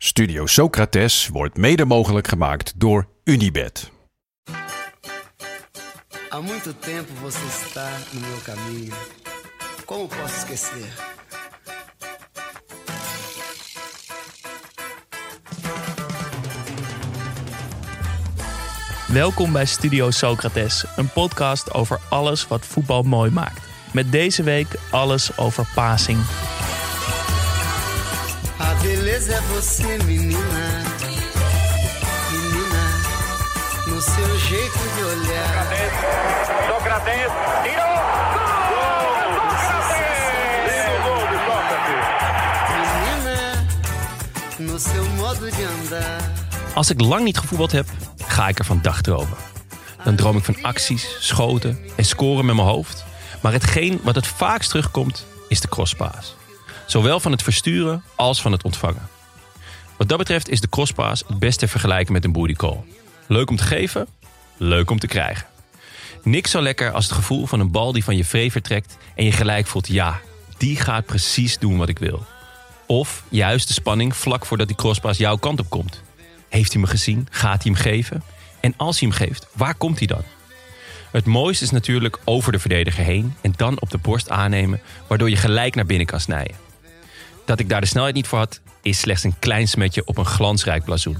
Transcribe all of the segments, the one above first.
Studio Socrates wordt mede mogelijk gemaakt door Unibed. Há muito tempo você está no meu caminho. Como posso esquecer? Welkom bij Studio Socrates, een podcast over alles wat voetbal mooi maakt. Met deze week alles over passing. A beleza é você, menina. Menina, no seu jeito de olhar. Sócrates tirou! Gol! Sócrates! Lindo gol de Sócrates! Menina, no seu modo de andar. Als ik lang niet gevoetbald heb, ga ik er van dagdromen. Dan droom ik van acties, schoten en scoren met mijn hoofd. Maar hetgeen wat het vaakst terugkomt, is de crosspaas. Zowel van het versturen als van het ontvangen. Wat dat betreft is de crosspaas het beste te vergelijken met een booty call. Leuk om te geven, leuk om te krijgen. Niks zo lekker als het gevoel van een bal die van je vree vertrekt en je gelijk voelt ja, die gaat precies doen wat ik wil. Of juist de spanning vlak voordat die crosspaas jouw kant op komt. Heeft hij me gezien? Gaat hij hem geven? En als hij hem geeft, waar komt hij dan? Het mooiste is natuurlijk over de verdediger heen en dan op de borst aannemen, waardoor je gelijk naar binnen kan snijden. Dat ik daar de snelheid niet voor had, is slechts een klein smetje op een glansrijk blazoen.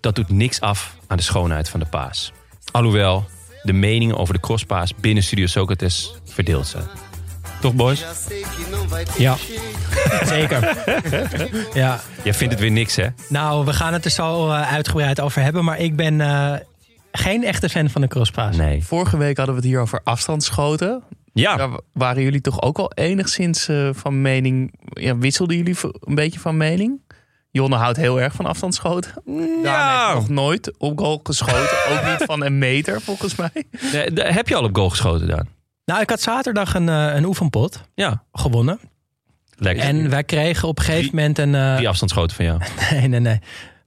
Dat doet niks af aan de schoonheid van de paas. Alhoewel de meningen over de crosspaas binnen Studio Socrates verdeeld zijn. Toch boys? Ja. Zeker. ja. Jij vindt het weer niks hè? Nou, we gaan het er zo eh, uitgebreid over hebben. Maar ik ben eh, geen echte fan van de crosspaas. Nee. Vorige week hadden we het hier over afstandsschoten. Ja, Daar waren jullie toch ook al enigszins eh, van mening... Ja, wisselden jullie een beetje van mening? Jonne houdt heel erg van afstandsschoten. Daar heeft nog nooit op goal geschoten. ook niet van een meter, volgens mij. Nee, heb je al op goal geschoten dan? Nou, ik had zaterdag een, eh, een oefenpot Ja, gewonnen. lekker. En wij kregen op een gegeven moment een... eh, die afstandsschoten van jou. nee, nee, nee.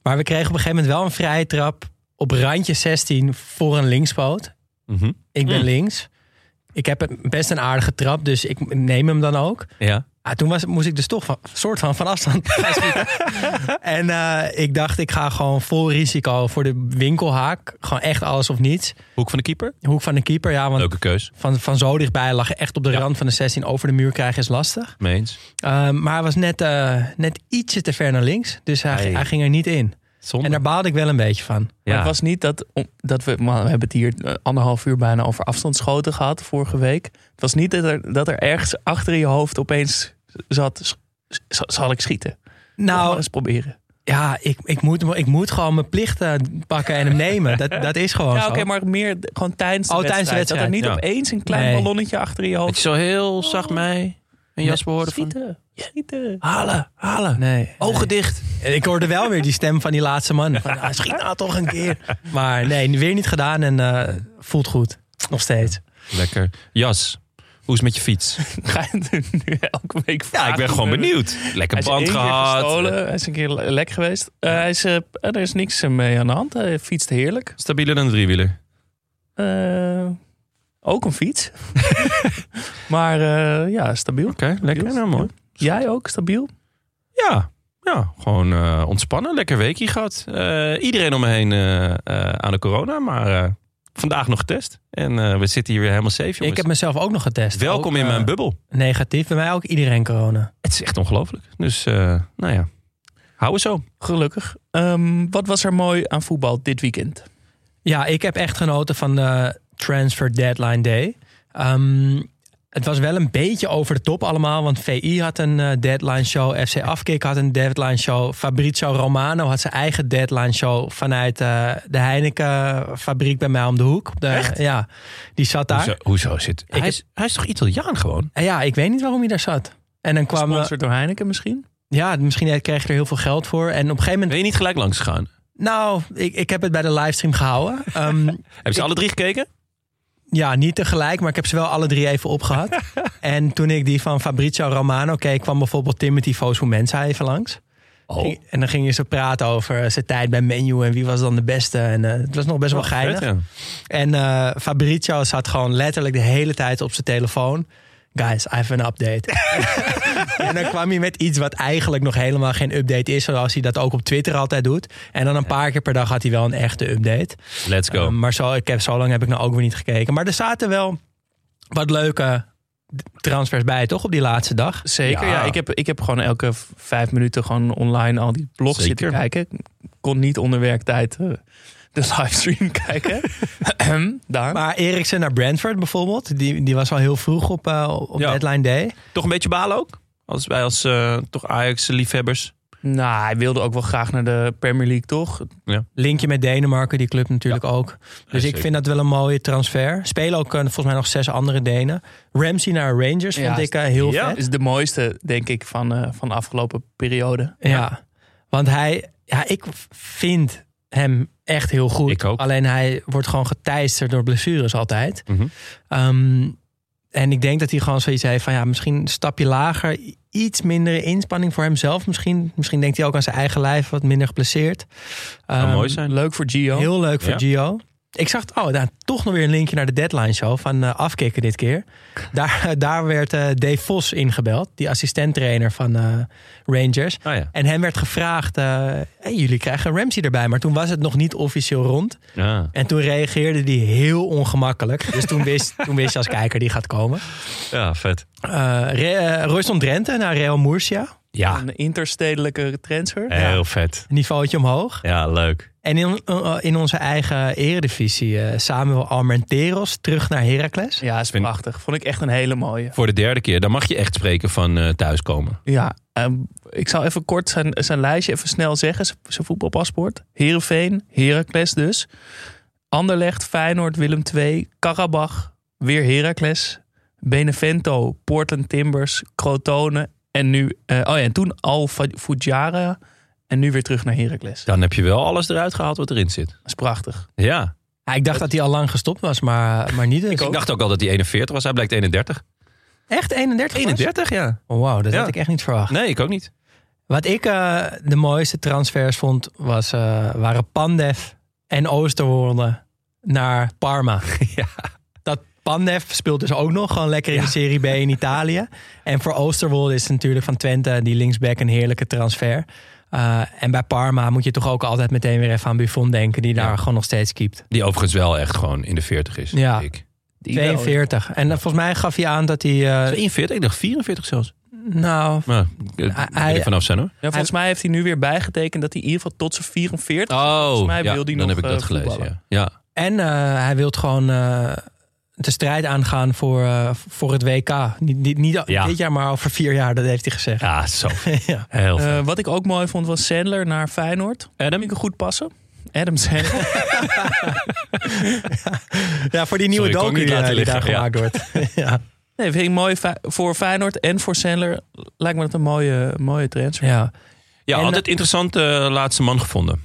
Maar we kregen op een gegeven moment wel een vrije trap op randje 16 voor een linkspoot. Mhm. Ik ben Mm. links. Ik heb een- best een aardige trap, dus ik neem hem dan ook. Ja. Ah, toen was, moest ik dus toch van, soort van van afstand schieten. en eh, ik dacht, ik ga gewoon vol risico voor de winkelhaak. Gewoon echt alles of niets. Hoek van de keeper? Hoek van de keeper, ja, want Leuke keus. van, van zo dichtbij lag je echt op de Ja. rand van de 16 over de muur krijgen is lastig. Meens. Ehm, maar hij was net, eh, net ietsje te ver naar links, dus hij, Hey. hij ging er niet in. Zonde. En daar baalde ik wel een beetje van. Maar ja. het was niet dat, dat we, we hebben het hier eh, anderhalf uur bijna over afstandsschoten gehad vorige week. Het was niet dat er, dat er ergens achter in je hoofd opeens zat, zal ik schieten? Nou, eens proberen. ja, ik, ik, moet, ik moet gewoon mijn plichten pakken en hem nemen. Dat, dat is gewoon Ja, oké, maar meer gewoon tijdens de, Oh, tijdens de wedstrijd. Dat er niet opeens een klein Nee. ballonnetje achter in je hoofd je zo heel zacht mij en Jasper hoorde van... schieten. Schieten. Halen, halen. Nee. Ogen dicht. Ik hoorde wel weer die stem van die laatste man. Van, ah, schiet nou toch een keer. Maar nee, weer niet gedaan en eh, voelt goed. Nog steeds. Lekker. Jas, hoe is het met je fiets? Ga je het nu elke week Ja, vragen? ik ben gewoon benieuwd. Lekker Hij is band gehad. gestolen. Hij is een keer le- lek geweest. Eh, hij is, eh, er is niks mee aan de hand. Hij fietst heerlijk. Stabieler dan een driewieler. Eh, ook een fiets. maar eh, ja, stabiel. Oké, lekker. Nou, mooi. Jij ook stabiel? Ja, ja gewoon eh, ontspannen. Lekker weekje gehad. Eh, iedereen om me heen eh, eh, aan de corona, maar eh, vandaag nog getest. En eh, we zitten hier weer helemaal safe, jongens. Ik heb mezelf ook nog getest. Welkom Ook, in mijn bubbel. Negatief. Bij mij ook iedereen corona. Het is echt ongelooflijk. Dus, eh, nou ja, hou eens zo. Gelukkig. Ehm, wat was er mooi aan voetbal dit weekend? Ja, ik heb echt genoten van de Transfer Deadline Day. Ehm, het was wel een beetje over de top allemaal. Want VI had een eh, deadline show. FC Afkik had een deadline show. Fabrizio Romano had zijn eigen deadline show vanuit eh, de Heineken fabriek bij mij om de hoek. De, Ja, die zat daar. Hoezo, hoezo zit... Hij heb- is, hij is toch Italiaan gewoon? En ja, ik weet niet waarom hij daar zat. En dan kwam... eh, Gesponsord door Heineken misschien? ja, misschien kreeg je er heel veel geld voor. En op een gegeven moment... Ben je niet gelijk langs gegaan? Nou, ik, ik heb het bij de livestream gehouden. Ehm, Heb je ze alle drie gekeken? Ja, niet tegelijk, maar ik heb ze wel alle drie even opgehad. en toen ik die van Fabrizio Romano keek, kwam bijvoorbeeld Timothy Fosu Mensa even langs. Oh. En dan gingen ze praten over zijn tijd bij Menu en wie was dan de beste. En eh, het was nog best wel geinig. Vet, ja. En eh, Fabrizio zat gewoon letterlijk de hele tijd op zijn telefoon. Guys, I have an update. en dan kwam hij met iets wat eigenlijk nog helemaal geen update is. Zoals hij dat ook op Twitter altijd doet. En dan een paar keer per dag had hij wel een echte update. Let's go. Uh, maar zo, ik heb, zo lang heb ik nou ook weer niet gekeken. Maar er zaten wel wat leuke transfers bij, toch? Op die laatste dag. Zeker, Ja. ja. ik, heb, ik heb gewoon elke vijf minuten gewoon online al die blogs Zeker. zitten kijken. Ik kon niet onder werktijd eh, de livestream kijken. Daar. Maar Eriksen naar Brentford bijvoorbeeld. Die, die was al heel vroeg op, eh, op Ja. deadline day. Toch een beetje balen ook? Als wij als eh, toch Ajax-liefhebbers. Nou, hij wilde ook wel graag naar de Premier League, toch? Linkje met Denemarken, die club natuurlijk ook. Dus ik vind dat wel een mooie transfer. Spelen ook eh, volgens mij nog zes andere Denen. Ramsey naar Rangers vond Ja, ik eh, heel ja. vet. Is de mooiste, denk ik, van, eh, van de afgelopen periode. Ja, want hij, ja, ik vind hem echt heel goed. Ik ook. Alleen hij wordt gewoon geteisterd door blessures altijd. Mhm. Ehm, en ik denk dat hij gewoon zoiets heeft van ja, misschien een stapje lager. Iets mindere inspanning voor hemzelf. Misschien, misschien denkt hij ook aan zijn eigen lijf wat minder geblesseerd. Ehm, mooi zijn. Leuk voor Gio. Heel leuk voor Ja. Gio. Ik zag, oh, daar toch nog weer een linkje naar de deadline show van eh, afkicken dit keer. Daar, daar werd eh, Dave Vos ingebeld, die assistenttrainer van eh, Rangers. Ah ja. En hem werd gevraagd, hey, jullie krijgen Ramsey erbij. Maar toen was het nog niet officieel rond. ja. En toen reageerde hij heel ongemakkelijk. Dus toen wist, toen wist je als kijker die gaat komen. Ja, vet. Eh, Royston Drenthe naar Real Murcia. Ja, Een interstedelijke transfer. heel vet. Niveautje omhoog. Ja, leuk. En in, eh, in onze eigen eredivisie eh, Samuel Armenteros terug naar Heracles. Ja, is prachtig. Vond ik echt een hele mooie. Voor de derde keer. Dan mag je echt spreken van eh, thuiskomen. Ja, ehm, ik zal even kort zijn, zijn lijstje even snel zeggen. Zijn- Zijn voetbalpaspoort. Heerenveen, Heracles dus. Anderlecht, Feyenoord, Willem II, Karabach, weer Heracles. Benevento, Portland Timbers, Crotone. En nu, eh, oh ja, en toen Al Fujara. En nu weer terug naar Heracles. Dat Dan heb je wel alles eruit gehaald wat erin zit. is prachtig. Ja. Ja, ik dacht dat hij al lang gestopt was, maar, maar niet dus. Ik dacht ook al dat hij 41 was. Hij blijkt 31. Echt 31 was? 31, ja. Oh, Wauw, dat Ja. had ik echt niet verwacht. Nee, ik ook niet. Wat ik eh, de mooiste transfers vond, was, eh, waren Pandev en Oosterwolde naar Parma. Ja. Pandev speelt dus ook nog gewoon lekker in de Serie B in Italië. En voor Oosterwolde is het natuurlijk van Twente, die linksback, een heerlijke transfer. Eh, en bij Parma moet je toch ook altijd meteen weer even aan Buffon denken, die daar Ja. gewoon nog steeds keept. Die overigens wel echt gewoon in de 40 is. Ja. denk Ik. Die wel, 42. En eh, volgens mij gaf hij aan dat hij... eh, 42? Ik dacht 44 zelfs. nou, Maar ik Hij- er vanaf zijn hoor. Ja, volgens mij heeft hij nu weer bijgetekend dat hij in ieder geval tot zijn 44. Oh, volgens mij ja, wil hij dan nog heb ik dat gelezen. Ja. ja. En eh, hij wil gewoon eh, de strijd aangaan voor, eh, voor het WK. Niet, niet, niet Ja. dit jaar, maar over vier jaar, dat heeft hij gezegd. Ja, zo. Ja. Heel. Eh, wat ik ook mooi vond was Sandler naar Feyenoord. Adam vind ik een goed passen. Adam Sandler. Ja, voor die nieuwe Sorry, docu die, daar gemaakt wordt. ja. nee, vind ik mooi voor Feyenoord en voor Sandler. Lijkt me dat een mooie, mooie transfer. ja. ja, en- altijd interessant eh, laatste man gevonden.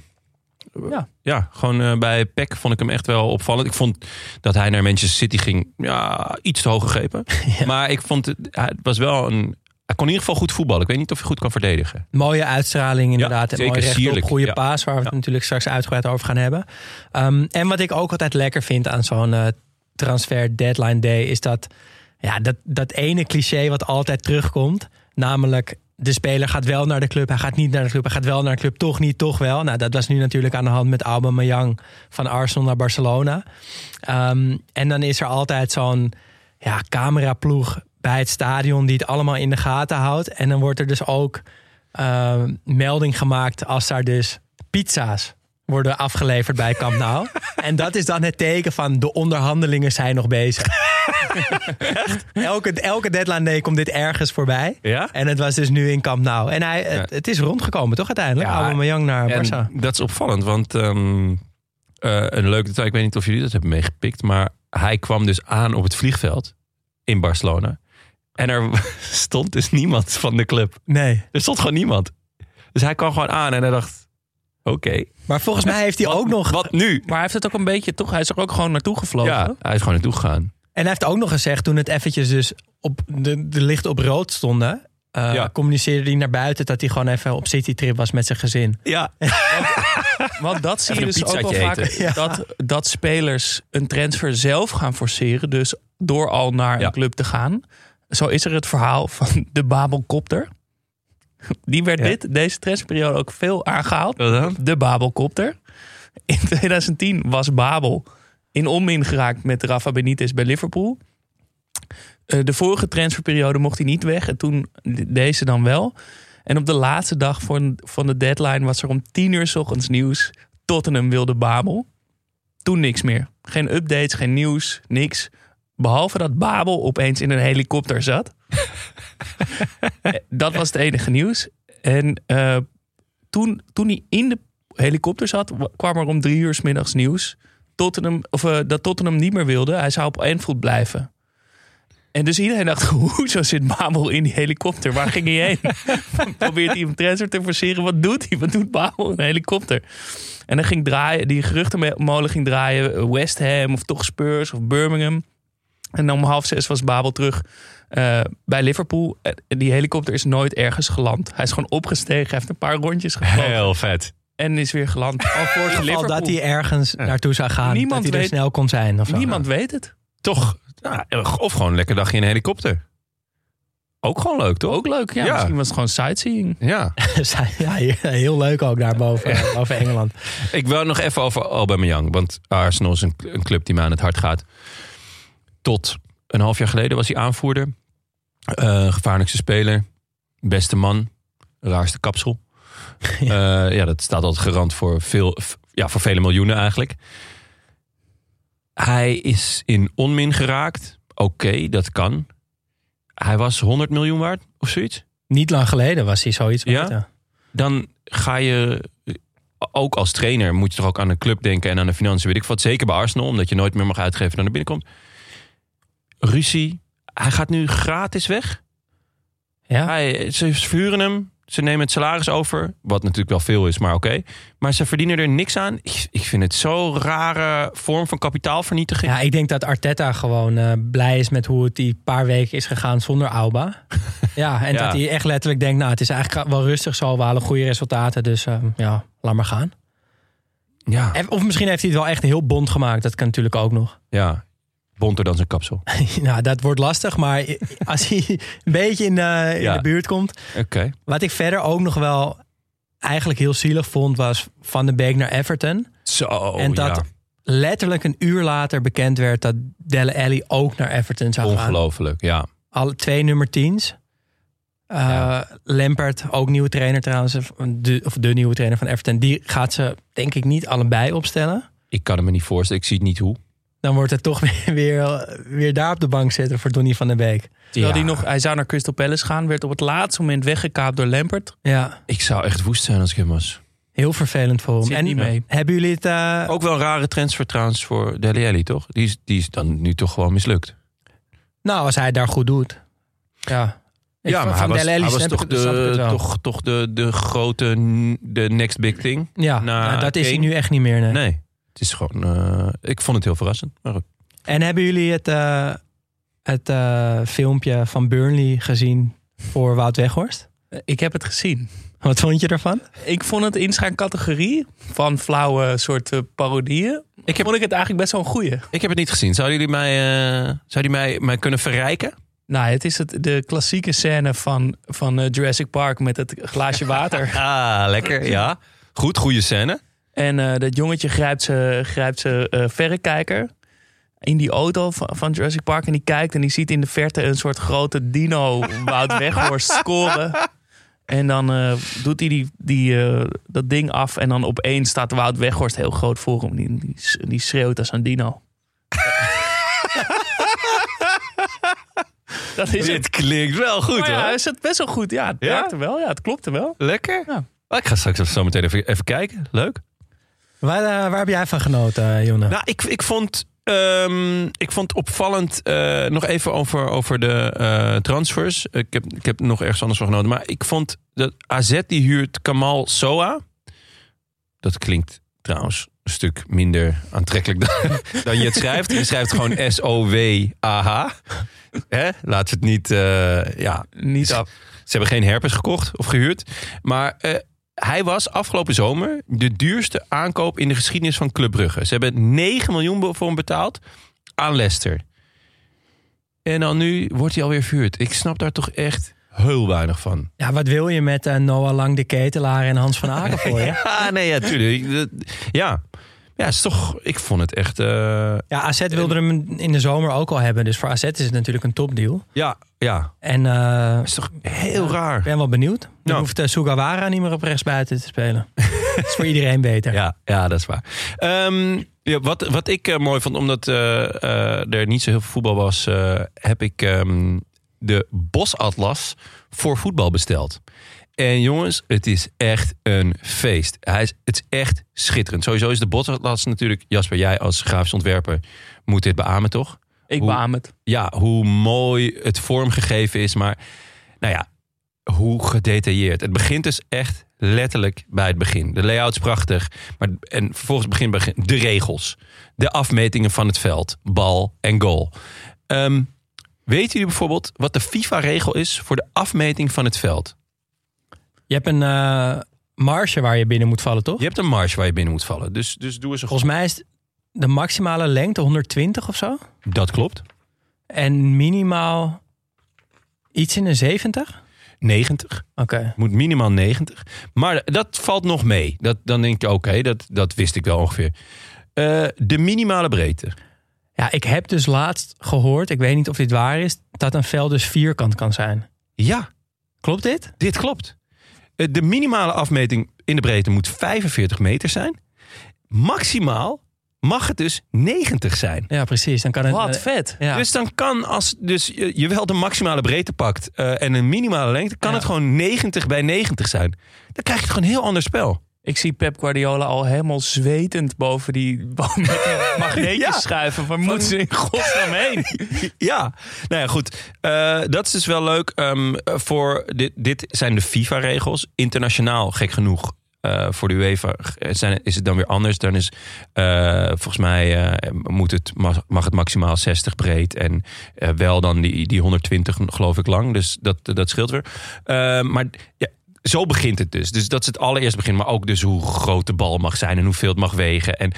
Ja. Ja, gewoon eh, bij Peck vond ik hem echt wel opvallend. Ik vond dat hij naar Manchester City ging, ja, iets te hoog gegrepen. Maar ik vond het, hij was wel een. Hij kon in ieder geval goed voetballen. Ik weet niet of hij goed kan verdedigen. Mooie uitstraling inderdaad. en mooi rechtop, sierlijk. goede Ja. paas, waar we het natuurlijk straks uitgebreid over gaan hebben. Ehm, en wat ik ook altijd lekker vind aan zo'n eh, transfer deadline day... is dat, ja, dat dat ene cliché wat altijd terugkomt. Namelijk, de speler gaat wel naar de club, hij gaat niet naar de club... hij gaat wel naar de club, toch niet, toch wel. Nou, dat was nu natuurlijk aan de hand met Aubameyang... van Arsenal naar Barcelona. Ehm, en dan is er altijd zo'n ja, cameraploeg bij het stadion... die het allemaal in de gaten houdt. En dan wordt er dus ook eh, melding gemaakt als daar dus pizza's worden afgeleverd bij Camp Nou. en dat is dan het teken van de onderhandelingen zijn nog bezig. elke, elke deadline day komt dit ergens voorbij. Ja? En het was dus nu in Camp Nou. En hij, het, het is rondgekomen toch uiteindelijk? Ja, Aubameyang naar Barça. dat is opvallend, want ehm, eh, een leuk detail, ik weet niet of jullie dat hebben meegepikt, maar hij kwam dus aan op het vliegveld in Barcelona. En er stond dus niemand van de club. Nee. Er stond gewoon niemand. Dus hij kwam gewoon aan en hij dacht... Oké, Maar volgens mij heeft hij ook nog... wat nu? Maar hij heeft het ook een beetje, toch? Hij is er ook gewoon naartoe gevlogen. Ja, hij is gewoon naartoe gegaan. En hij heeft ook nog gezegd, toen het eventjes dus op de, de lichten op rood stonden... eh, Ja. communiceerde hij naar buiten dat hij gewoon even op citytrip was met zijn gezin. Ja. Want dat zie je dus ook wel vaak. Dat, dat spelers een transfer zelf gaan forceren. Dus door al naar Ja. een club te gaan. Zo is er het verhaal van de Babelkopter. Die werd Ja. dit, deze transferperiode ook veel aangehaald. De Babelkopter. In 2010 was Babel in onmin geraakt met Rafa Benitez bij Liverpool. Eh, de vorige transferperiode mocht hij niet weg. En toen deze dan wel. En op de laatste dag van, van de deadline was er om tien uur 's ochtends nieuws. Tottenham wilde Babel. Toen niks meer. Geen updates, geen nieuws, niks. Behalve dat Babel opeens in een helikopter zat. Dat was het enige nieuws. En eh, toen, toen hij in de helikopter zat, wa- kwam er om drie uur 's middags nieuws. Tottenham, of, eh, dat Tottenham niet meer wilde. Hij zou op Anfield blijven. En dus iedereen dacht, hoezo zit Babel in die helikopter? Waar ging hij heen? Probeert hij een transfer te forceren? Wat doet hij? Wat doet Babel in een helikopter? En dan ging draaien, die geruchtenmolen ging draaien. West Ham of toch Spurs of Birmingham. En dan om half zes was Babel terug eh, bij Liverpool. En die helikopter is nooit ergens geland. Hij is gewoon opgestegen, hij heeft een paar rondjes gevlogen. Heel vet. En is weer geland. Al voor In geval dat hij ergens naartoe zou gaan. Niemand dat hij er weet- snel kon zijn. Of zo. Niemand weet het. Toch? nou, of gewoon een lekker dagje in een helikopter. Ook gewoon leuk, toch? Ook leuk. Ja, Ja. Misschien was het gewoon sightseeing. Ja. ja, heel leuk ook daar boven, boven Engeland. Ik wil nog even over Aubameyang. Want Arsenal is een, een club die mij aan het hart gaat. Tot een half jaar geleden was hij aanvoerder. Eh, gevaarlijkste speler. Beste man. Raarste kapsel. ja. ja, dat staat altijd garant voor, veel, ja, voor vele miljoenen eigenlijk. Hij is in onmin geraakt. Oké, dat kan. Hij was 100 miljoen waard of zoiets. Niet lang geleden was hij zoiets. Ja? waard, ja. dan ga je ook als trainer moet je toch ook aan een club denken en aan de financiën, weet ik wat. Zeker bij Arsenal, omdat je nooit meer mag uitgeven dan er binnenkomt. Ruzie. Hij gaat nu gratis weg. Ja. Hij, ze verhuren hem. Ze nemen het salaris over. Wat natuurlijk wel veel is, maar oké. Maar ze verdienen er niks aan. Ik, ik vind het zo'n rare vorm van kapitaalvernietiging. Ja, ik denk dat Arteta gewoon eh, blij is met hoe het die paar weken is gegaan zonder Auba. ja, en Ja. dat hij echt letterlijk denkt, nou, het is eigenlijk wel rustig zo. We halen goede resultaten, dus eh, ja, laat maar gaan. Ja, Of misschien heeft hij het wel echt heel bond gemaakt. Dat kan natuurlijk ook nog. ja. Bonter dan zijn kapsel. nou, dat wordt lastig, maar als hij een beetje in de, in Ja. de buurt komt. Oké. Wat ik verder ook nog wel eigenlijk heel zielig vond, was Van de Beek naar Everton. Zo, en dat ja. letterlijk een uur later bekend werd dat Dele Alli ook naar Everton zou gaan. Ongelooflijk, ja. Alle twee nummer tiens. Uh, Ja. Lampert, ook nieuwe trainer trouwens, de, of de nieuwe trainer van Everton. Die gaat ze denk ik niet allebei opstellen. Ik kan het me niet voorstellen. Ik zie het niet hoe. Dan wordt het toch weer, weer, weer daar op de bank zitten voor Donny van der Beek. Terwijl Ja. hij, nog, hij zou naar Crystal Palace gaan. Werd op het laatste moment weggekaapt door Lampert. Ja, Ik zou echt woest zijn als ik hem was. heel vervelend voor hem. Zit niet mee. hebben jullie het... eh, Ook wel een rare transfer trouwens voor Dele Alli, toch? Die is, die is dan nu toch gewoon mislukt. Nou, als hij het daar goed doet. Ja, Ik- ja, van maar hij was, hij was toch, de, toch, toch de, de grote, de next big thing. Ja, nou, dat is hij nu echt niet meer. Nee. Nee, is gewoon... eh, ik vond het heel verrassend. Maar goed. En hebben jullie het, eh, het eh, filmpje van Burnley gezien voor Wout Weghorst? Ik heb het gezien. Wat vond je ervan? Ik vond het in zijn categorie van flauwe soort eh, parodieën. Ik vond ik het eigenlijk best wel een goeie. Ik heb het niet gezien. Zouden jullie mij, eh, zou die mij, mij kunnen verrijken? Nou, het is het, de klassieke scène van, van Jurassic Park met het glaasje water. Ah, lekker. Ja. Goed, goede scène. En eh, dat jongetje grijpt zijn grijpt ze, eh, verrekijker in die auto van, van Jurassic Park. En die kijkt en die ziet in de verte een soort grote dino Wout Weghorst scoren. En dan eh, doet hij die, die, dat ding af. En dan opeens staat Wout Weghorst heel groot voor hem. Die, die, die schreeuwt als een dino. dat is het. Klinkt wel goed ja, hoor. is het best wel goed. Ja, het Ja? werkte wel. Ja, het klopte wel. Lekker. Ja. Ik ga straks zo meteen even, even kijken. Leuk. Waar, eh, waar heb jij van genoten, eh, Jonne? Nou, ik, ik vond Ehm, ik vond opvallend, eh, nog even over, over de eh, transfers. Ik heb, ik heb nog ergens anders van genoten. Maar ik vond dat AZ die huurt Kamal Soa. Dat klinkt trouwens een stuk minder aantrekkelijk dan, dan je het schrijft. Je schrijft gewoon S-O-W-A-H. Hè? Laat ze het niet... eh, ja, Niet af. ze hebben geen herpes gekocht of gehuurd. Maar eh, hij was afgelopen zomer de duurste aankoop in de geschiedenis van Club Brugge. Ze hebben 9 miljoen voor hem betaald aan Leicester. En dan nu wordt hij alweer verhuurd. Ik snap daar toch echt heel weinig van. Ja, wat wil je met eh, Noah Lang de Ketelaar en Hans van Aken voor je? Ja, nee, ja, tuurlijk. Ja, ja is toch, ik vond het echt... eh, Ja, AZ wilde hem in de zomer ook al hebben. Dus voor AZ is het natuurlijk een topdeal. ja, ja, En eh, is toch heel ik raar. ben wel benieuwd. Dan Ja. hoeft uh, Sugawara niet meer op rechtsbuiten te spelen. dat is voor iedereen beter. Ja, ja, dat is waar. Ehm, ja, wat, wat ik eh, mooi vond, omdat eh, eh, er niet zo heel veel voetbal was, eh, heb ik ehm, de Bosatlas voor voetbal besteld. En jongens, het is echt een feest. Hij is, het is echt schitterend. Sowieso is de Bosatlas natuurlijk, Jasper, jij als grafisch ontwerper moet dit beamen, toch? Ik Hoe- beaam het. ja, hoe mooi het vormgegeven is. Maar nou ja, hoe gedetailleerd. Het begint dus echt letterlijk bij het begin. De layout is prachtig. Maar, en vervolgens begint begin, de regels. De afmetingen van het veld. Bal en goal. Ehm weten jullie bijvoorbeeld wat de FIFA-regel is voor de afmeting van het veld? Je hebt een eh, marge waar je binnen moet vallen, toch? Je hebt een marge waar je binnen moet vallen. Dus, dus doe eens een Volgens mij is de maximale lengte 120 of zo. Dat klopt. En minimaal iets in een 70? 90. Oké. Moet minimaal 90. Maar dat valt nog mee. Dat, dan denk je, oké, dat, dat wist ik wel ongeveer. Eh, de minimale breedte. Ja, ik heb dus laatst gehoord, ik weet niet of dit waar is, dat een veld dus vierkant kan zijn. Ja, Klopt dit? dit klopt. Eh, de minimale afmeting in de breedte moet 45 meter zijn. Maximaal mag het dus 90 zijn. Ja, precies. Dan kan het. Wat vet. ja. Dus dan kan als dus je, je wel de maximale breedte pakt eh, en een minimale lengte, kan Ja. het gewoon 90 bij 90 zijn. Dan krijg je gewoon een heel ander spel. Ik zie Pep Guardiola al helemaal zwetend boven die, boven met die magneetjes Ja. schuiven. Waar moeten ze in godsnaam heen? Ja, nou ja, goed. Eh, dat is dus wel leuk. Ehm, voor dit, dit zijn de FIFA-regels. Internationaal, gek genoeg. eh, voor de UEFA zijn, is het dan weer anders. Dan is eh, volgens mij eh, moet het, mag, mag het maximaal 60 breed. En eh, wel dan die, die 120 geloof ik lang. Dus dat, dat scheelt weer. Eh, maar ja, zo begint het dus. Dus dat is het allereerste begin. Maar ook dus hoe groot de bal mag zijn en hoeveel het mag wegen. En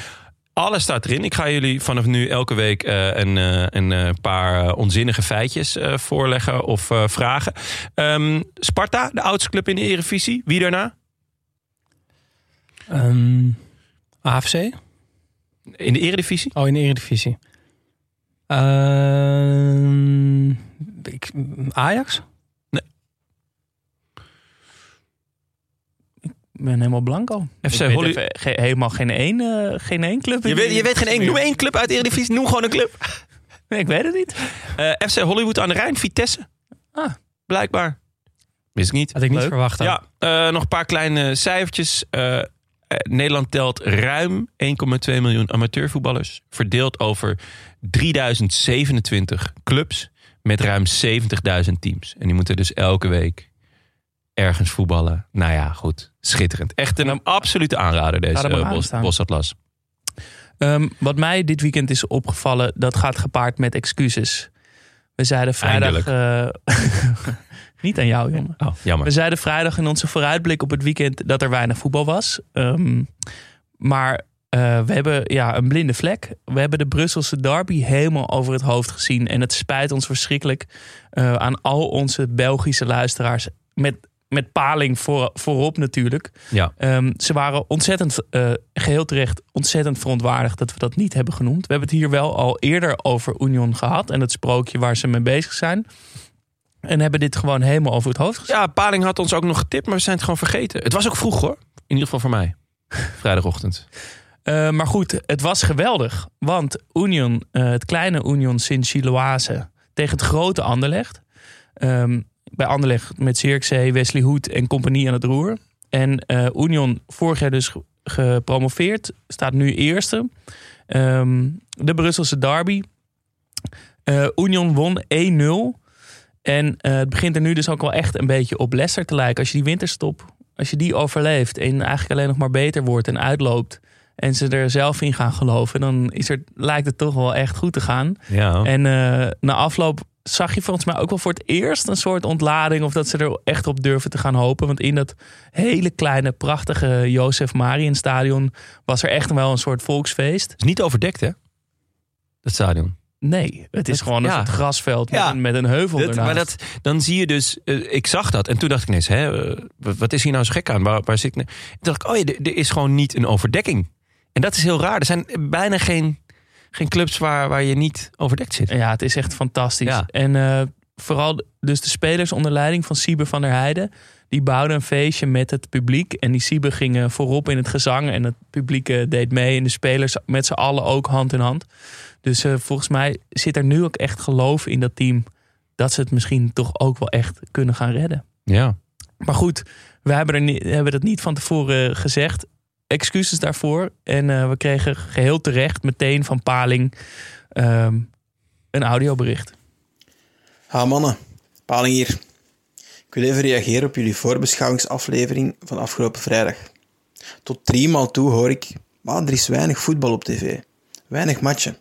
alles staat erin. Ik ga jullie vanaf nu elke week eh, een, eh, een eh, paar onzinnige feitjes voorleggen of vragen. Ehm, Sparta, de oudste club in de Eredivisie. Wie daarna? Ehm, AFC? In de Eredivisie? Oh, in de Eredivisie. Ehm, ik- Ajax? Ben helemaal blanco. FC Ik weet Holly- even ge- helemaal geen één, eh, geen één club. Je weet, je weet geen één. Noem één club uit de Eredivisie. Noem gewoon een club. Nee, ik weet het niet. Eh, FC Hollywood aan de Rijn, Vitesse. Ah. Blijkbaar. Wist ik niet. Had ik niet Leuk. verwacht. Ja, eh, nog een paar kleine cijfertjes. Nederland telt ruim 1,2 miljoen amateurvoetballers. Verdeeld over 3027 clubs met ruim 70.000 teams. En die moeten dus elke week ergens voetballen. Nou ja, goed. Schitterend. Echt een absolute aanrader deze eh, Bos. Bosatlas. Ehm, wat mij dit weekend is opgevallen, dat gaat gepaard met excuses. We zeiden vrijdag... eh, niet aan jou, jongen. Oh, jammer. We zeiden vrijdag in onze vooruitblik op het weekend dat er weinig voetbal was. Ehm, maar eh, we hebben ja, een blinde vlek. We hebben de Brusselse derby helemaal over het hoofd gezien. En het spijt ons verschrikkelijk aan al onze Belgische luisteraars. Met, met paling voor, voorop natuurlijk. Ja. Ehm, ze waren ontzettend, eh, geheel terecht, ontzettend verontwaardigd dat we dat niet hebben genoemd. We hebben het hier wel al eerder over Union gehad. En het sprookje waar ze mee bezig zijn. En hebben dit gewoon helemaal over het hoofd gezet. Ja, Paling had ons ook nog getipt, maar we zijn het gewoon vergeten. Het was ook vroeg hoor. In ieder geval voor mij. Vrijdagochtend. Eh, maar goed, het was geweldig. Want Union, eh, het kleine Union Sint-Gilloise tegen het grote Anderlecht. Ehm, bij Anderlecht met Zirkzee, Wesley Hoed en compagnie aan het roer. En eh, Union vorig jaar dus ge- gepromoveerd, staat nu eerste. Ehm, de Brusselse derby. Eh, Union won 1-0. En eh, het begint er nu dus ook wel echt een beetje op Leicester te lijken. Als je die winterstop, als je die overleeft en eigenlijk alleen nog maar beter wordt en uitloopt. En ze er zelf in gaan geloven, dan is er, lijkt het toch wel echt goed te gaan. Ja. En eh, na afloop zag je volgens mij ook wel voor het eerst een soort ontlading. Of dat ze er echt op durven te gaan hopen. Want in dat hele kleine, prachtige Jozef Mariën stadion was er echt wel een soort volksfeest. is niet overdekt, hè? Dat stadion. Nee, het is gewoon een ja. soort grasveld met, Ja. een, met een heuvel Dat, ernaast. maar dat, dan zie je dus, eh, ik zag dat en toen dacht ik ineens, hè, eh, wat, is hier nou zo gek aan? Waar, waar zit ik? nou? Toen dacht ik, oh ja, er is gewoon niet een overdekking. En dat is heel raar. Er zijn bijna geen, geen clubs waar, waar je niet overdekt zit. Ja, het is echt fantastisch. Ja. En eh, vooral dus de spelers onder leiding van Siebe van der Heijden. Die bouwden een feestje met het publiek. En die Siebe gingen voorop in het gezang. En het publiek eh, deed mee. En de spelers met z'n allen ook hand in hand. Dus eh, volgens mij zit er nu ook echt geloof in dat team. Dat ze het misschien toch ook wel echt kunnen gaan redden. Ja. Maar goed, we hebben, er niet, hebben dat niet van tevoren gezegd. Excuses daarvoor. En eh, we kregen geheel terecht meteen van Paling ehm, een audiobericht. Ha mannen, Paling hier. Ik wil even reageren op jullie voorbeschouwingsaflevering van afgelopen vrijdag. Tot drie maal toe hoor ik, maar er is weinig voetbal op tv. Weinig matchen.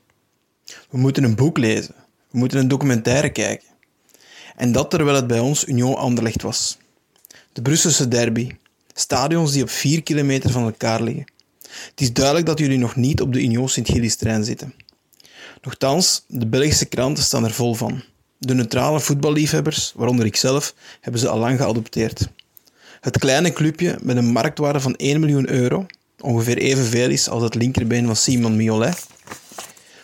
We moeten een boek lezen. We moeten een documentaire kijken. En dat terwijl het bij ons Union Anderlecht was. De Brusselse derby. Stadions die op vier kilometer van elkaar liggen. Het is duidelijk dat jullie nog niet op de Union Sint-Gilles-trein zitten. Nochtans, de Belgische kranten staan er vol van. De neutrale voetballiefhebbers, waaronder ikzelf, hebben ze al lang geadopteerd. Het kleine clubje met een marktwaarde van 1 miljoen euro, ongeveer evenveel is als het linkerbeen van Simon Mignolet,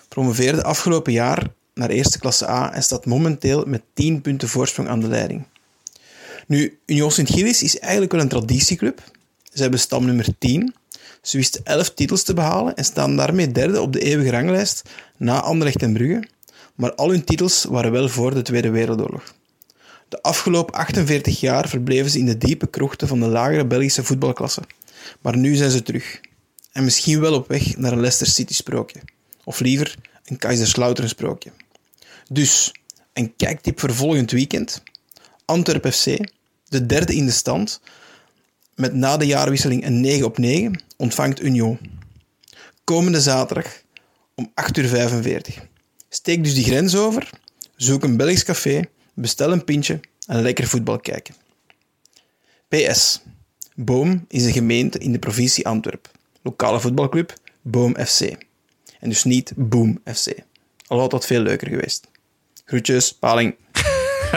promoveerde afgelopen jaar naar eerste klasse A en staat momenteel met 10 punten voorsprong aan de leiding. Nu, Union Sint-Gilles is eigenlijk wel een traditieclub. Ze hebben stamnummer 10. Ze wisten 11 titels te behalen en staan daarmee derde op de eeuwige ranglijst na Anderlecht en Brugge. Maar al hun titels waren wel voor de Tweede Wereldoorlog. De afgelopen 48 jaar verbleven ze in de diepe krochten van de lagere Belgische voetbalklasse. Maar nu zijn ze terug. En misschien wel op weg naar een Leicester City sprookje. Of liever een Kaiserslautern sprookje. Dus, een kijktip voor volgend weekend. Antwerp FC, de derde in de stand, met na de jaarwisseling een 9 op 9, ontvangt Union. Komende zaterdag om 8.45 uur. Steek dus die grens over, zoek een Belgisch café, bestel een pintje en lekker voetbal kijken. PS. Boom is een gemeente in de provincie Antwerpen. Lokale voetbalclub Boom FC. En dus niet Boom FC. Al had dat veel leuker geweest. Groetjes, Paling.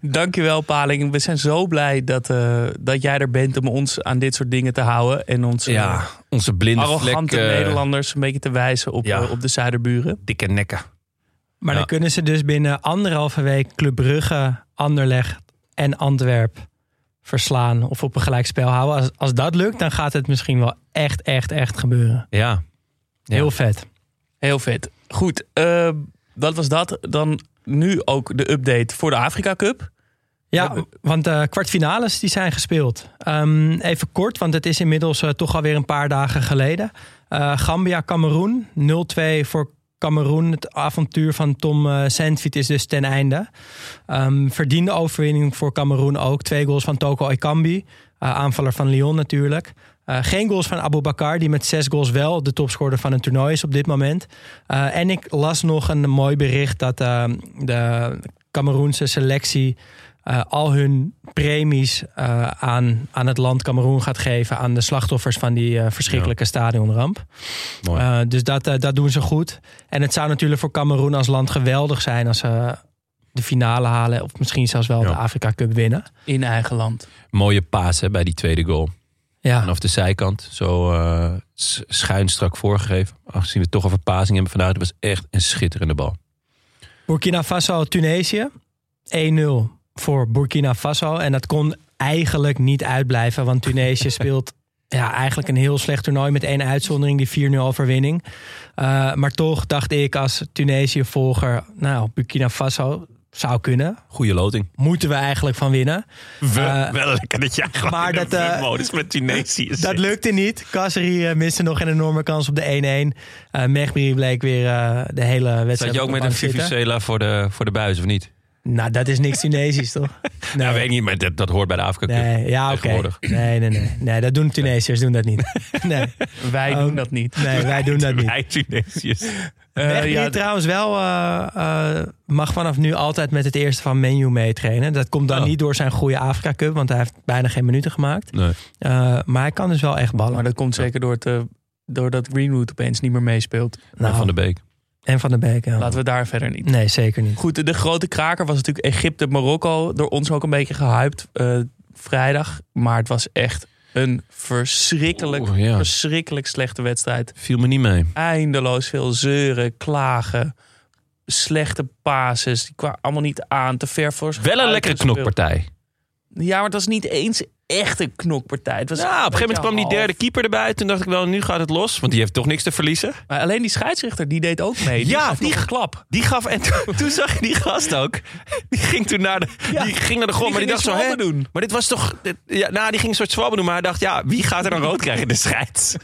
Dankjewel Paling. We zijn zo blij dat, eh, dat jij er bent om ons aan dit soort dingen te houden. En ons eh, Ja, onze blinde arrogante vlek, eh, Nederlanders een beetje te wijzen op, ja. eh, op de zuiderburen. Dikke nekken. Maar Ja. dan kunnen ze dus binnen anderhalve week Club Brugge, Anderlecht en Antwerp verslaan of op een gelijkspel houden. Als, als dat lukt, dan gaat het misschien wel echt, echt, echt gebeuren. Ja. Ja. Heel vet. Heel vet. Goed, eh, wat was dat? Dan nu ook de update voor de Afrika Cup. Ja, want de kwartfinales die zijn gespeeld. Ehm, even kort, want het is inmiddels eh, toch alweer een paar dagen geleden. Eh, Gambia, Cameroen, 0-2 voor Cameroen. Het avontuur van Tom uh, Sandfiet is dus ten einde. Ehm, verdiende overwinning voor Cameroen ook. Twee goals van Toko Ekambi, eh, aanvaller van Lyon natuurlijk. Uh, geen goals van Abu Bakar, die met zes goals wel de topscorer van een toernooi is op dit moment. Uh, en ik las nog een mooi bericht dat uh, de Cameroense selectie uh, al hun premies uh, aan, aan het land Cameroen gaat geven aan de slachtoffers van die uh, verschrikkelijke ja. stadionramp. Uh, dus dat, dat doen ze goed. En het zou natuurlijk voor Cameroen als land geweldig zijn als ze de finale halen, of misschien zelfs wel ja. de Afrika Cup winnen. In eigen land. Mooie paas hè, bij die tweede goal. Ja. Vanaf de zijkant, zo uh, schuin strak voorgegeven. Aangezien we toch over pasing hebben vandaag, dat was echt een schitterende bal. Burkina Faso, Tunesië. 1-0 voor Burkina Faso. En dat kon eigenlijk niet uitblijven, want Tunesië speelt ja, eigenlijk een heel slecht toernooi met één uitzondering, die 4-0 overwinning. Uh, maar toch dacht ik als Tunesië-volger, nou, Burkina Faso Zou kunnen. Goede loting. Moeten we eigenlijk van winnen. We, Eh, wel lekker dat jij gewoon maar in dat, de eh, modus met Tunesië Dat zit. lukte niet. Kasseri eh, miste nog een enorme kans op de 1-1. Eh Mechbri bleek weer eh, de hele wedstrijd Zat je ook met een. Vivicela voor de, voor de buis, of niet? Nou, dat is niks Tunesisch, toch? Nee. Nou, weet ik niet, maar dat, dat hoort bij de Afrika Cup. Nee, ja, oké. Nee, nee, nee. Nee, dat doen Tunesiërs doen dat niet. Nee, Wij Oh. doen dat niet. nee wij doen dat niet. Wij Tunesiërs. Eh, Mechbri ja, trouwens wel eh, eh, mag vanaf nu altijd met het eerste van menu meetrainen. Dat komt dan Oh. niet door zijn goede Afrika Cup, want hij heeft bijna geen minuten gemaakt. Nee. Eh, maar hij kan dus wel echt ballen. maar dat komt zeker door het, doordat Greenwood opeens niet meer meespeelt. Nou, Van de Beek. En Van de Beek. ja. Laten we daar verder niet. Nee, zeker niet. Goed, de, de grote kraker was natuurlijk Egypte-Marokko. Door ons ook een beetje gehyped eh, vrijdag. Maar het was echt een verschrikkelijk, Oeh, ja. verschrikkelijk slechte wedstrijd. Viel me niet mee. Eindeloos veel zeuren, klagen. Slechte pases. Die kwamen allemaal niet aan. Te ver voor Wel een lekkere knokpartij. Ja, maar het was niet eens echt een knokpartij. Het was Ja, op een gegeven moment kwam die derde keeper erbij. Toen dacht ik wel, nu gaat het los. Want die heeft toch niks te verliezen. Maar alleen die scheidsrechter, die deed ook mee. Die Ja, die klap. Die gaf, en toen, toen zag je die gast ook. Die ging toen naar de, Ja. die ging naar de grond. Die maar die dacht zo, hè? doen. Maar dit was toch... dit- ja, nou, die ging een soort zwabben doen. Maar hij dacht, ja, wie gaat er dan rood krijgen? De scheids.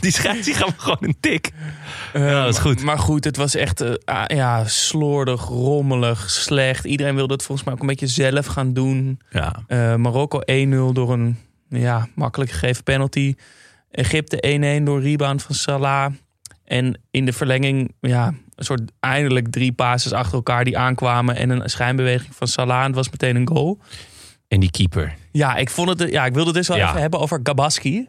Die scheids, die gaf gewoon een tik. ja, dat is goed. Maar goed, het was echt eh, ah, ja, slordig, rommelig, slecht. Iedereen wilde het volgens mij ook een beetje zelf gaan doen. Ja, Eh, Marokko 1-0 door een ja, makkelijk gegeven penalty. Egypte 1-1 door rebound van Salah. En in de verlenging, ja, een soort eindelijk drie passes achter elkaar die aankwamen. En een schijnbeweging van Salah. En het was meteen een goal. en die keeper. Ja, ik vond het. Ja, ik wilde het dus wel Ja. even hebben over Gabaski.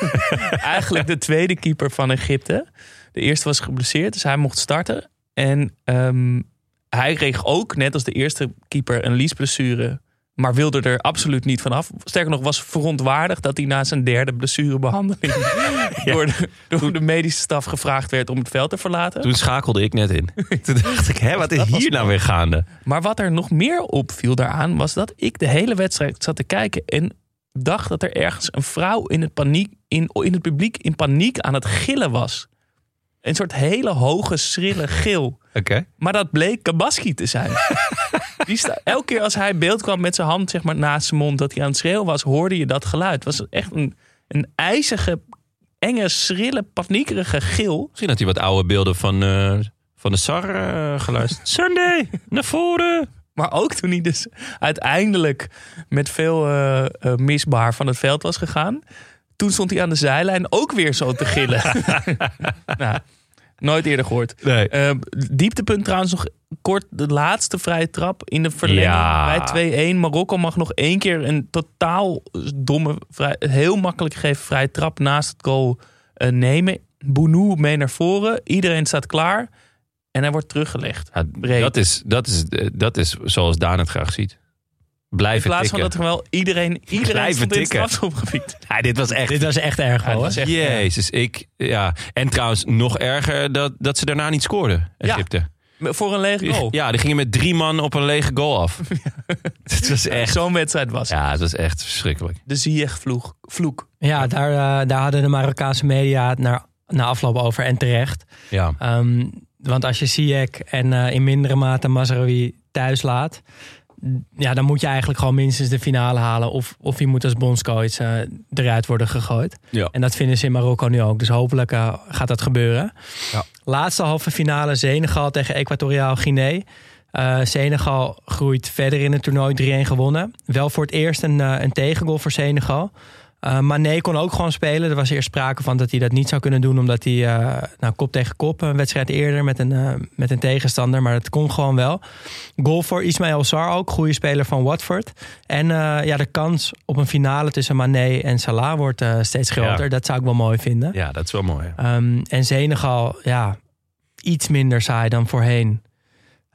Eigenlijk de tweede keeper van Egypte. De eerste was geblesseerd, dus hij mocht starten. En ehm, hij kreeg ook, net als de eerste keeper, een liesblessure. Maar wilde er absoluut niet vanaf. Sterker nog, was verontwaardigd dat hij na zijn derde blessurebehandeling door, de, door de medische staf gevraagd werd om het veld te verlaten. Toen schakelde ik net in. Toen dacht ik, hè, wat is hier nou weer gaande? Maar wat er nog meer opviel daaraan was dat ik de hele wedstrijd zat te kijken en dacht dat er ergens een vrouw in het, paniek, in, in het publiek in paniek aan het gillen was. Een soort hele hoge, schrille gil. Oké. Maar dat bleek Kabaski te zijn. Die sta, elke keer als hij beeld kwam met zijn hand zeg maar, naast zijn mond dat hij aan het schreeuwen was, hoorde je dat geluid. Het was echt een, een ijzige, enge, schrille, paniekerige gil. Misschien had hij wat oude beelden van, eh, van de SAR eh, geluisterd. Sunday, naar voren. Maar ook toen hij dus uiteindelijk met veel eh, misbaar van het veld was gegaan. Toen stond hij aan de zijlijn ook weer zo te gillen. nou, nooit eerder gehoord. Nee. Eh, dieptepunt trouwens nog kort de laatste vrije trap in de verlenging Ja. bij 2-1. Marokko mag nog één keer een totaal domme, vrij, heel makkelijk gegeven vrije trap naast het goal eh, nemen. Bounou mee naar voren. Iedereen staat klaar. En hij wordt teruggelegd. Ja, dat, is, dat, is, eh, dat is zoals Daan het graag ziet. In Blijven plaats van dat er wel iedereen, iedereen Blijven stond in het tikken. strafschopgebied. Ja, dit was echt... Dit was echt erg Ja, was echt, Jezus, ik... Ja. En trouwens, nog erger dat, dat ze daarna niet scoorden, Ja. Egypte. Voor een lege goal. Ja, die gingen met drie man op een lege goal af. Het was echt... Zo'n wedstrijd was. het. Ja, het was echt verschrikkelijk. De Ziyech vloeg, vloek. Ja, daar, eh, daar hadden de Marokkaanse media het naar, na afloop over en terecht. Ja. Ehm, want als je Ziyech en eh, in mindere mate Mazraoui thuis laat... Ja, dan moet je eigenlijk gewoon minstens de finale halen. Of, of je moet als bondscoach eh, eruit worden gegooid. Ja. En dat vinden ze in Marokko nu ook. Dus hopelijk eh, gaat dat gebeuren. Ja. Laatste halve finale Senegal tegen Equatoriaal Guinea. Eh, Senegal groeit verder in het toernooi 3-1 gewonnen. Wel voor het eerst een, een tegengoal voor Senegal. Eh Mané kon ook gewoon spelen. Er was eerst sprake van dat hij dat niet zou kunnen doen. Omdat hij eh, nou, kop tegen kop een wedstrijd eerder met een, eh, met een tegenstander. Maar dat kon gewoon wel. Goal voor Ismaël Sarr ook. Goede speler van Watford. En ja, de kans op een finale tussen Mané en Salah wordt steeds groter. Ja. Dat zou ik wel mooi vinden. ja, dat is wel mooi. Ehm, en Senegal, ja, iets minder saai dan voorheen.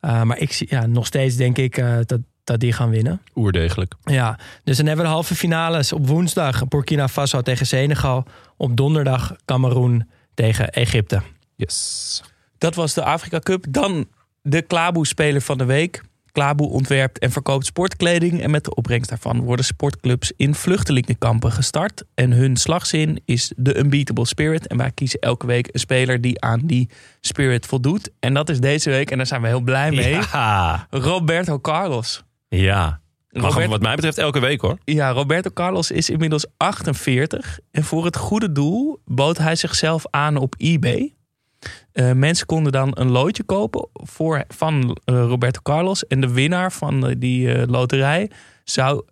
Uh, maar ik zie, ja, nog steeds denk ik uh, dat, dat die gaan winnen. Oerdegelijk. Ja, dus dan hebben we de halve finales op woensdag Burkina Faso tegen Senegal. Op donderdag Cameroen tegen Egypte. Yes. Dat was de Afrika Cup. Dan de Klaboe-speler van de week. Klaboe ontwerpt en verkoopt sportkleding. En met de opbrengst daarvan worden sportclubs in vluchtelingenkampen gestart. En hun slagzin is de Unbeatable Spirit. En wij kiezen elke week een speler die aan die spirit voldoet. En dat is deze week, en daar zijn we heel blij mee, Ja, Roberto Carlos. Ja. Mag Robert- hem wat mij betreft elke week hoor. Ja, Roberto Carlos is inmiddels 48. En voor het goede doel bood hij zichzelf aan op eBay. Eh, mensen konden dan een loodje kopen voor, van eh, Roberto Carlos. En de winnaar van eh, die loterij zou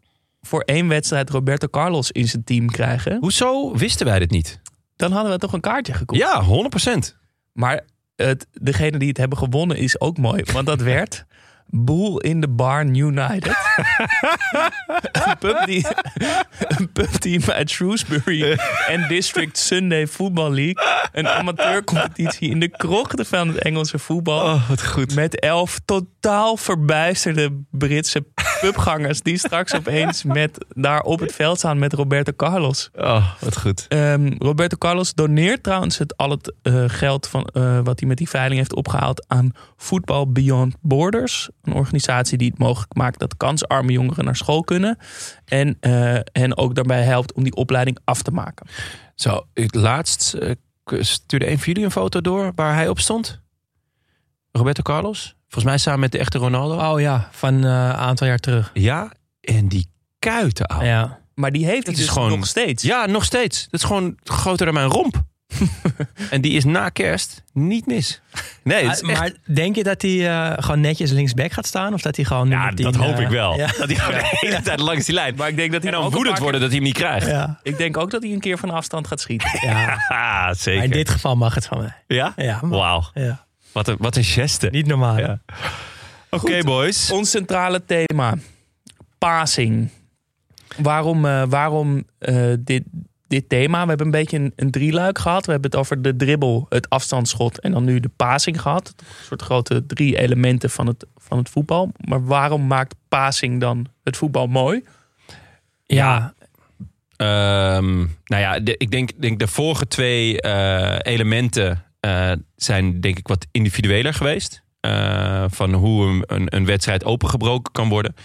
voor één wedstrijd Roberto Carlos in zijn team krijgen. Hoezo wisten wij dit niet? Dan hadden we toch een kaartje gekocht. Ja, 100%. Maar het, degene die het hebben gewonnen is ook mooi. Want dat werd Boel in the Barn United. een, pubteam, een pubteam uit Shrewsbury en District Sunday Football League. Een amateurcompetitie in de krochten van het Engelse voetbal. Oh, wat goed. Met elf totaal verbijsterde Britse pubgangers... die straks opeens met, daar op het veld staan met Roberto Carlos. Oh, wat goed. Ehm, Roberto Carlos doneert trouwens het, al het eh, geld van, eh, wat hij met die veiling heeft opgehaald aan Football Beyond Borders. Een organisatie die het mogelijk maakt dat kansarme jongeren naar school kunnen. En eh, hen ook daarbij helpt om die opleiding af te maken. Zo, ik laatst stuurde een van jullie een foto door waar hij op stond. Roberto Carlos. Volgens mij samen met de echte Ronaldo. Oh ja, van eh, een aantal jaar terug. Ja, en die kuiten, ouwe. Ja. Maar die heeft hij is dus gewoon- nog steeds. Ja, nog steeds. Dat is gewoon groter dan mijn romp. en die is na kerst niet mis. Nee, het echt... maar denk je dat hij eh, gewoon netjes linksback gaat staan? Of dat hij gewoon Ja, nummer 10, dat hoop eh, ik wel. Ja. Dat hij gewoon de hele tijd langs die lijn. Maar ik denk dat hij En dan woedend paar worden dat hij hem niet krijgt. Ja. Ik denk ook dat hij een keer van afstand gaat schieten. Ja. Ah, zeker. Maar in dit geval mag het van mij. Ja? Ja, Wauw. Ja. Wat een, wat een geste. Niet normaal. Ja. Oké, boys. Ons centrale thema: passing. Waarom, eh, waarom eh, dit, dit thema? We hebben een beetje een, een drieluik gehad. We hebben het over de dribbel, het afstandsschot en dan nu de passing gehad. Een soort grote drie elementen van het, van het voetbal. Maar waarom maakt passing dan het voetbal mooi? Ja. Ehm, nou ja, de- ik denk, denk de vorige twee eh, elementen eh, zijn denk ik wat individueler geweest. Eh, van hoe een, een, wedstrijd opengebroken kan worden.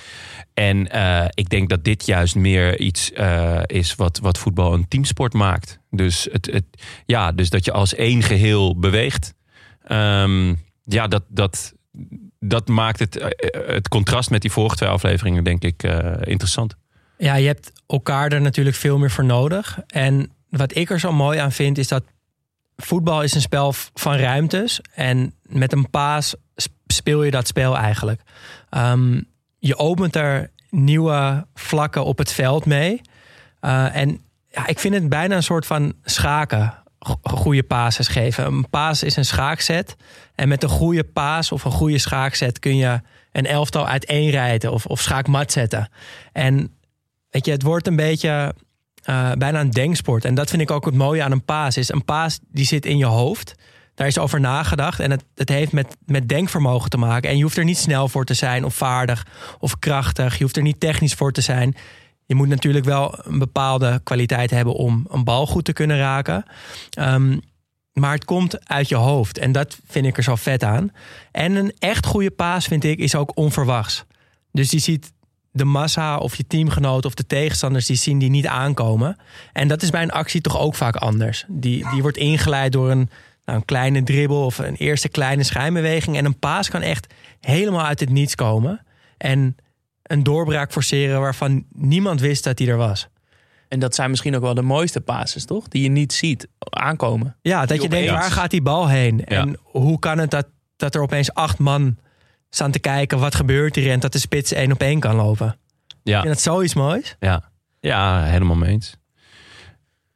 En eh, ik denk dat dit juist meer iets is wat, wat voetbal een teamsport maakt. Dus, het, ja, dus dat je als één geheel beweegt. Ehm, ja, dat, dat, dat maakt het, het contrast met die vorige twee afleveringen denk ik interessant. Ja, je hebt elkaar er natuurlijk veel meer voor nodig. En wat ik er zo mooi aan vind, is dat voetbal is een spel van ruimtes. En met een paas sp- speel je dat spel eigenlijk. Ehm, je opent er nieuwe vlakken op het veld mee. Eh, en ja, ik vind het bijna een soort van schaken. Go- Goede pases geven. Een paas is een schaakset. En met een goede paas of een goede schaakset kun je een elftal uiteenrijden of, of schaakmat zetten. En weet je, het wordt een beetje eh, bijna een denksport. En dat vind ik ook het mooie aan een paas. Is een paas die zit in je hoofd. Daar is over nagedacht. En het, het heeft met, met denkvermogen te maken. En je hoeft er niet snel voor te zijn of vaardig of krachtig. Je hoeft er niet technisch voor te zijn. Je moet natuurlijk wel een bepaalde kwaliteit hebben om een bal goed te kunnen raken. Ehm, maar het komt uit je hoofd. En dat vind ik er zo vet aan. En een echt goede paas, vind ik, is ook onverwachts. Dus die ziet de massa of je teamgenoot of de tegenstanders, die zien die niet aankomen. En dat is bij een actie toch ook vaak anders. Die, die wordt ingeleid door een, nou, een kleine dribbel of een eerste kleine schijnbeweging. En een paas kan echt helemaal uit het niets komen. En een doorbraak forceren waarvan niemand wist dat die er was. En dat zijn misschien ook wel de mooiste passes, toch? Die je niet ziet aankomen. Ja, dat je denkt, waar gaat die bal heen? Ja. En hoe kan het dat, dat er opeens acht man staan te kijken... wat gebeurt hier en dat de spits één op één kan lopen? Ik Ja, vind dat zoiets moois. ja. ja helemaal mee eens.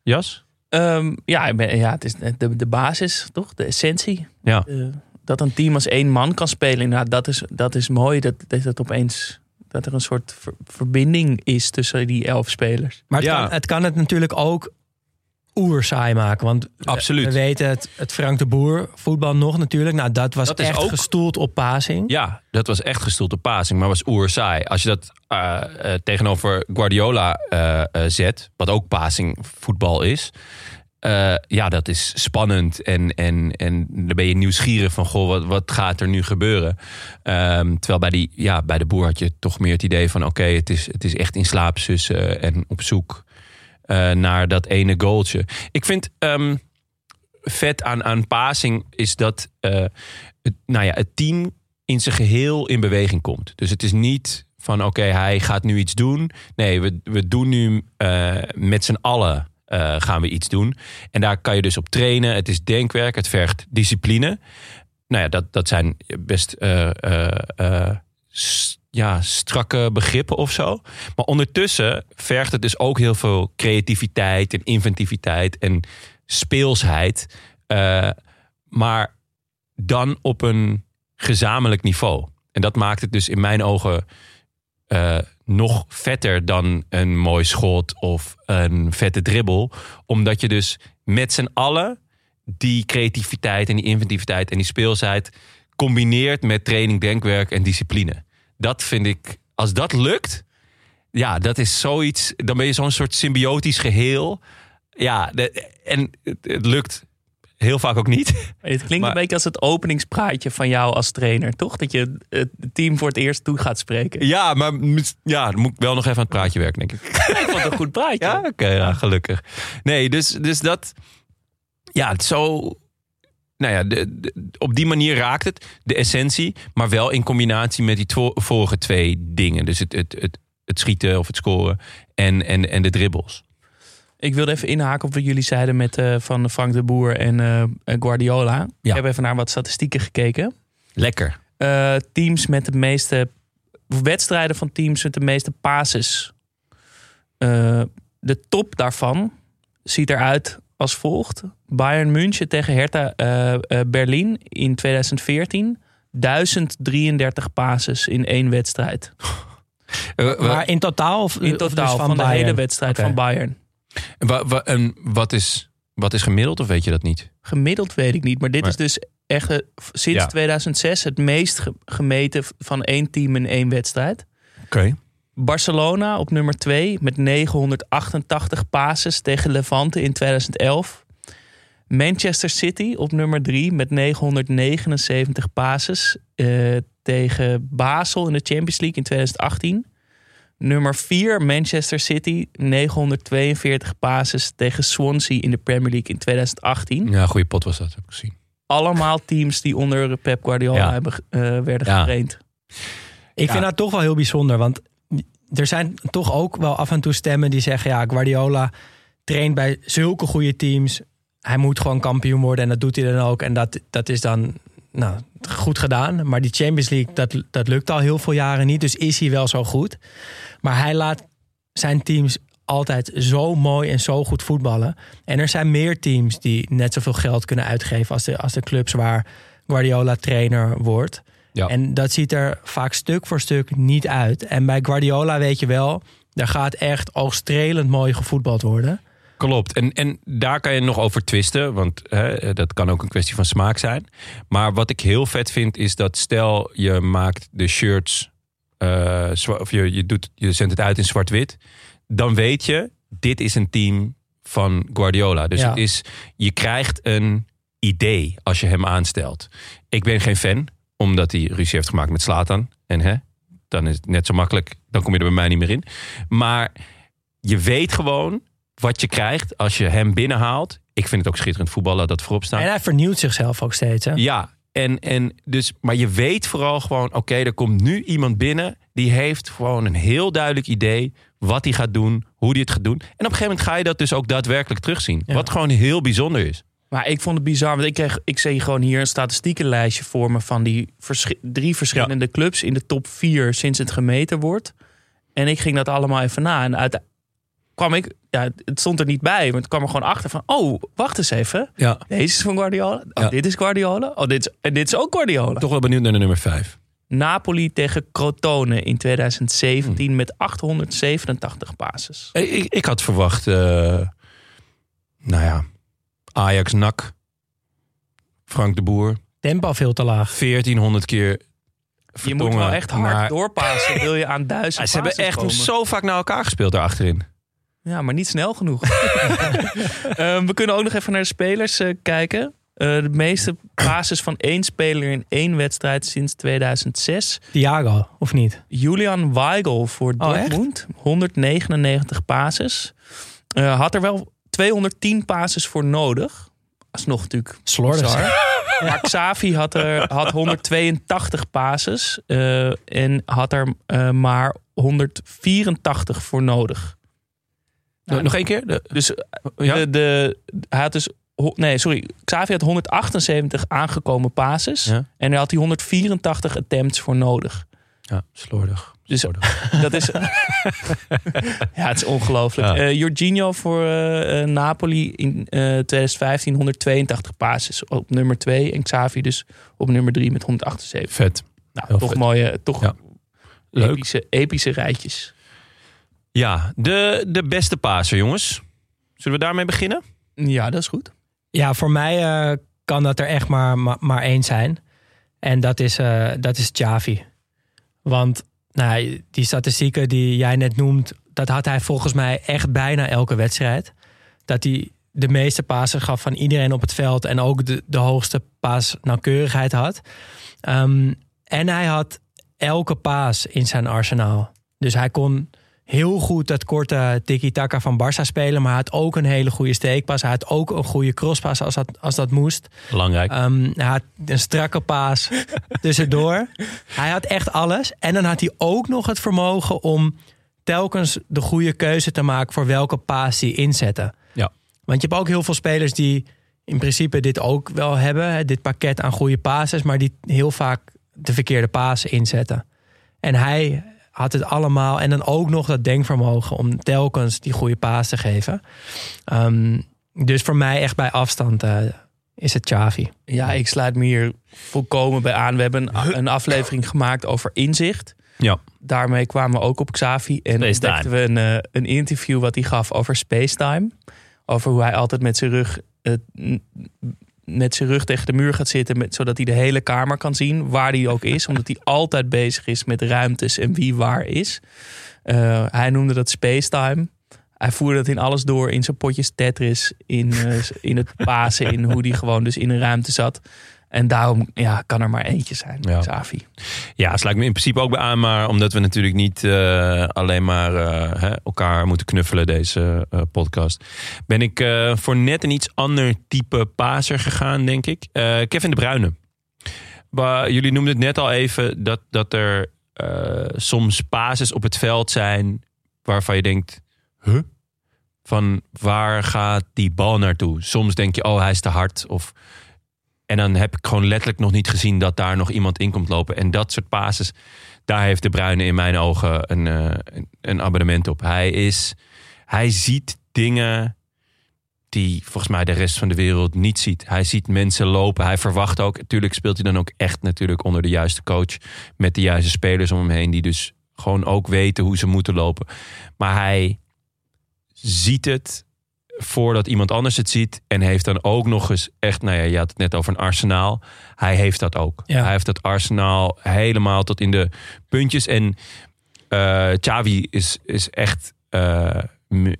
Jas? Ehm, ja, ik ben, ja, het is de, de basis, toch? De essentie. Ja. Eh, dat een team als één man kan spelen, inderdaad, dat is, dat is mooi. Dat, dat het opeens dat er een soort ver- verbinding is tussen die elf spelers. Maar het, Ja. kan, het kan het natuurlijk ook oerzaai maken. Want we- Absoluut. we weten het, het Frank de Boer voetbal nog natuurlijk. Nou, dat was Dat echt ook- gestoeld op passing. Ja, dat was echt gestoeld op passing, maar was oer saai. Als je dat eh, eh, tegenover Guardiola eh, eh, zet, wat ook passing voetbal is, eh, ja, dat is spannend. En, en, en dan ben je nieuwsgierig van, goh, wat, wat gaat er nu gebeuren? Ehm, terwijl bij, die, ja, bij de boer had je toch meer het idee van, oké, het, is, het is echt in slaap zussen en op zoek eh, naar dat ene goaltje. Ik vind ehm, vet aan, aan is dat eh, het, nou ja, het team in zijn geheel in beweging komt. Dus het is niet van oké, hij gaat nu iets doen. Nee, we, we doen nu eh, met z'n allen gaan we iets doen. En daar kan je dus op trainen. Het is denkwerk, het vergt discipline. Nou ja, dat, dat zijn best ja, strakke begrippen of zo. Maar ondertussen vergt het dus ook heel veel creativiteit en inventiviteit en speelsheid. Eh, maar dan op een gezamenlijk niveau. En dat maakt het dus in mijn ogen eh, nog vetter dan een mooi schot of een vette dribbel. Omdat je dus met z'n allen die creativiteit en die inventiviteit en die speelsheid combineert met training, denkwerk en discipline. Dat vind ik, als dat lukt, ja, dat is zoiets. Dan ben je zo'n soort symbiotisch geheel. Ja, de- en het, het lukt heel vaak ook niet. Het klinkt Maar- een beetje als het openingspraatje van jou als trainer, toch? Dat je het team voor het eerst toe gaat spreken. Ja, maar ja, dan moet ik wel nog even aan het praatje werken, denk ik. Ik vond het een goed praatje. Ja, oké, ja, gelukkig. Nee, dus, dus dat. Ja, het zo. Nou ja, de, de- op die manier raakt het de essentie, maar wel in combinatie met die vorige twee dingen. Dus het, het, het, het schieten of het scoren en, en, en de dribbles. Ik wilde even inhaken op wat jullie zeiden met eh, van Frank de Boer en eh, Guardiola. Ik heb even naar wat statistieken gekeken. Lekker. Eh, teams met de meeste wedstrijden van teams met de meeste passes. De top daarvan ziet eruit als volgt: Bayern München tegen Hertha eh, eh, Berlin in 2014. 1033 passes in één wedstrijd. Eh, Maar in totaal? Of, In dus totaal van, de hele wedstrijd van Bayern. wa- wa- en wat, is, wat is gemiddeld of weet je dat niet? Gemiddeld weet ik niet, maar dit Maar- is dus echt sinds Ja. 2006 het meest ge- gemeten van één team in één wedstrijd. Oké. Barcelona op nummer 2 met 988 passes tegen Levante in 2011. Manchester City op nummer 3 met 979 passes eh, tegen Basel in de Champions League in 2018. Nummer 4 Manchester City 942 passes tegen Swansea in de Premier League in 2018. Ja, goede pot was dat, heb ik gezien. Allemaal teams die onder Pep Guardiola Ja. hebben, eh, werden Ja. getraind. Ik Ja. vind dat toch wel heel bijzonder. Want er zijn toch ook wel af en toe stemmen die zeggen... ja, Guardiola traint bij zulke goede teams. Hij moet gewoon kampioen worden en dat doet hij dan ook. En dat, dat is dan nou, goed gedaan. Maar die Champions League, dat, dat lukt al heel veel jaren niet. Dus is hij wel zo goed. Maar hij laat zijn teams altijd zo mooi en zo goed voetballen. En er zijn meer teams die net zoveel geld kunnen uitgeven... als de, als de clubs waar Guardiola trainer wordt... Ja. En dat ziet er vaak stuk voor stuk niet uit. En bij Guardiola weet je wel, daar gaat echt oogstrelend mooi gevoetbald worden. Klopt. En, en daar kan je nog over twisten. Want hè, dat kan ook een kwestie van smaak zijn. Maar wat ik heel vet vind is dat stel je maakt de shirts. eh, of je, je, doet, je zendt het uit in zwart-wit. Dan weet je, dit is een team van Guardiola. Dus Ja. het is, je krijgt een idee als je hem aanstelt. Ik ben geen fan, omdat hij ruzie heeft gemaakt met Slatan. En hè, dan is het net zo makkelijk. Dan kom je er bij mij niet meer in. Maar je weet gewoon wat je krijgt als je hem binnenhaalt. Ik vind het ook schitterend voetballen dat voorop staat. En hij vernieuwt zichzelf ook steeds. Hè? Ja, en, en dus, maar je weet vooral gewoon, oké, er komt nu iemand binnen die heeft gewoon een heel duidelijk idee wat hij gaat doen, hoe hij het gaat doen. En op een gegeven moment ga je dat dus ook daadwerkelijk terugzien. Ja. Wat gewoon heel bijzonder is. Maar ik vond het bizar, want ik, kreeg, ik zie gewoon hier een statistiekenlijstje voor me van die drie verschillende clubs in de top vier sinds het gemeten wordt. En ik ging dat allemaal even na. En uit, kwam ik, ja, het stond er niet bij, maar het kwam er gewoon achter van, oh, wacht eens even. Ja. Deze is van Guardiola. Oh, Ja. dit is Guardiola. Oh, dit is, en dit is ook Guardiola. Toch wel benieuwd naar de nummer vijf. Napoli tegen Crotone in 2017 met 887 passes. Ik, ik, ik had verwacht, eh, nou ja, Ajax NAC, Frank de Boer, Tempo veel te laag. 1400 keer Je moet wel echt hard naar- doorpassen, wil je aan duizend Ja, Ze hebben echt komen. zo vaak naar elkaar gespeeld daar achterin. Ja, maar niet snel genoeg. Ehm, we kunnen ook nog even naar de spelers eh, kijken. Eh, de meeste basis van één speler in één wedstrijd sinds 2006. Thiago, of niet? Julian Weigel voor Oh, echt? Dortmund. 199 passes. Eh, had er wel 210 passes voor nodig. Alsnog natuurlijk Slordig. Maar Xavi had, er, had 182 passes. eh, en had er eh, maar 184 voor nodig. Nog- Nog één keer? De- Dus eh, ja? de, de, hij had dus... Nee, sorry. Xavi had 178 aangekomen passes. Ja. En daar had hij 184 attempts voor nodig. ja, slordig. Dus dat is. ja, het is ongelooflijk. Ja. Eh, Jorginho voor eh, eh, Napoli in eh 2015 182 passes op nummer 2. En Xavi dus op nummer 3 met 178. Vet. Nou, heel toch vet. mooie, toch Ja. Leuk. epische, epische rijtjes. Ja, de, de beste paser, jongens. Zullen we daarmee beginnen? Ja, dat is goed. Ja, voor mij eh, kan dat er echt maar, maar, maar één zijn. En dat is, eh dat is Xavi. Want nou, die statistieken die jij net noemt... dat had hij volgens mij echt bijna elke wedstrijd. Dat hij de meeste pasen gaf van iedereen op het veld... en ook de, de hoogste paasnauwkeurigheid had. Ehm, en hij had elke paas in zijn arsenaal. Dus hij kon heel goed dat korte tiki-taka van Barça spelen... maar hij had ook een hele goede steekpas. Hij had ook een goede crosspas als dat, als dat moest. Belangrijk. Ehm, hij had een strakke paas tussendoor. Hij had echt alles. En dan had hij ook nog het vermogen om telkens de goede keuze te maken voor welke paas hij inzetten. Ja. Want je hebt ook heel veel spelers die in principe dit ook wel hebben. hè, Dit pakket aan goede pases, maar die heel vaak de verkeerde paas inzetten. En hij had het allemaal. En dan ook nog dat denkvermogen om telkens die goede paas te geven. Ehm, dus voor mij echt bij afstand eh, is het Xavi. Ja, ik sluit me hier volkomen bij aan. We hebben een, een aflevering gemaakt over inzicht. ja. Daarmee kwamen we ook op Xavi. En ontdekten we een, eh, een interview wat hij gaf over Spacetime. Over hoe hij altijd met zijn rug, n- met zijn rug tegen de muur gaat zitten. Met, zodat hij de hele kamer kan zien, waar hij ook is. Omdat hij altijd bezig is met ruimtes en wie waar is. Eh, hij noemde dat Spacetime. Hij voerde dat in alles door. In zijn potjes Tetris. In, eh, in het pasen. In hoe hij gewoon dus in een ruimte zat. En daarom ja, kan er maar eentje zijn. Ja. Xavi. Ja, sluit me in principe ook bij aan, maar omdat we natuurlijk niet eh, alleen maar eh, hè, elkaar moeten knuffelen deze eh, podcast, ben ik voor net een iets ander type paser gegaan, denk ik. Kevin de Bruyne. Maar jullie noemden het net al even dat, dat er soms pases op het veld zijn waarvan je denkt, huh? Van waar gaat die bal naartoe? Soms denk je, oh hij is te hard of en dan heb ik gewoon letterlijk nog niet gezien dat daar nog iemand in komt lopen. En dat soort pases, daar heeft de Bruyne in mijn ogen een, eh, een, een abonnement op. Hij, is, hij ziet dingen die volgens mij de rest van de wereld niet ziet. Hij ziet mensen lopen. Hij verwacht ook. Natuurlijk speelt hij dan ook echt natuurlijk onder de juiste coach. Met de juiste spelers om hem heen. Die dus gewoon ook weten hoe ze moeten lopen. Maar hij ziet het voordat iemand anders het ziet. En heeft dan ook nog eens echt, nou ja, je had het net over een arsenaal. Hij heeft dat ook. Ja. Hij heeft dat arsenaal helemaal tot in de puntjes. En eh Xavi is, is echt, eh,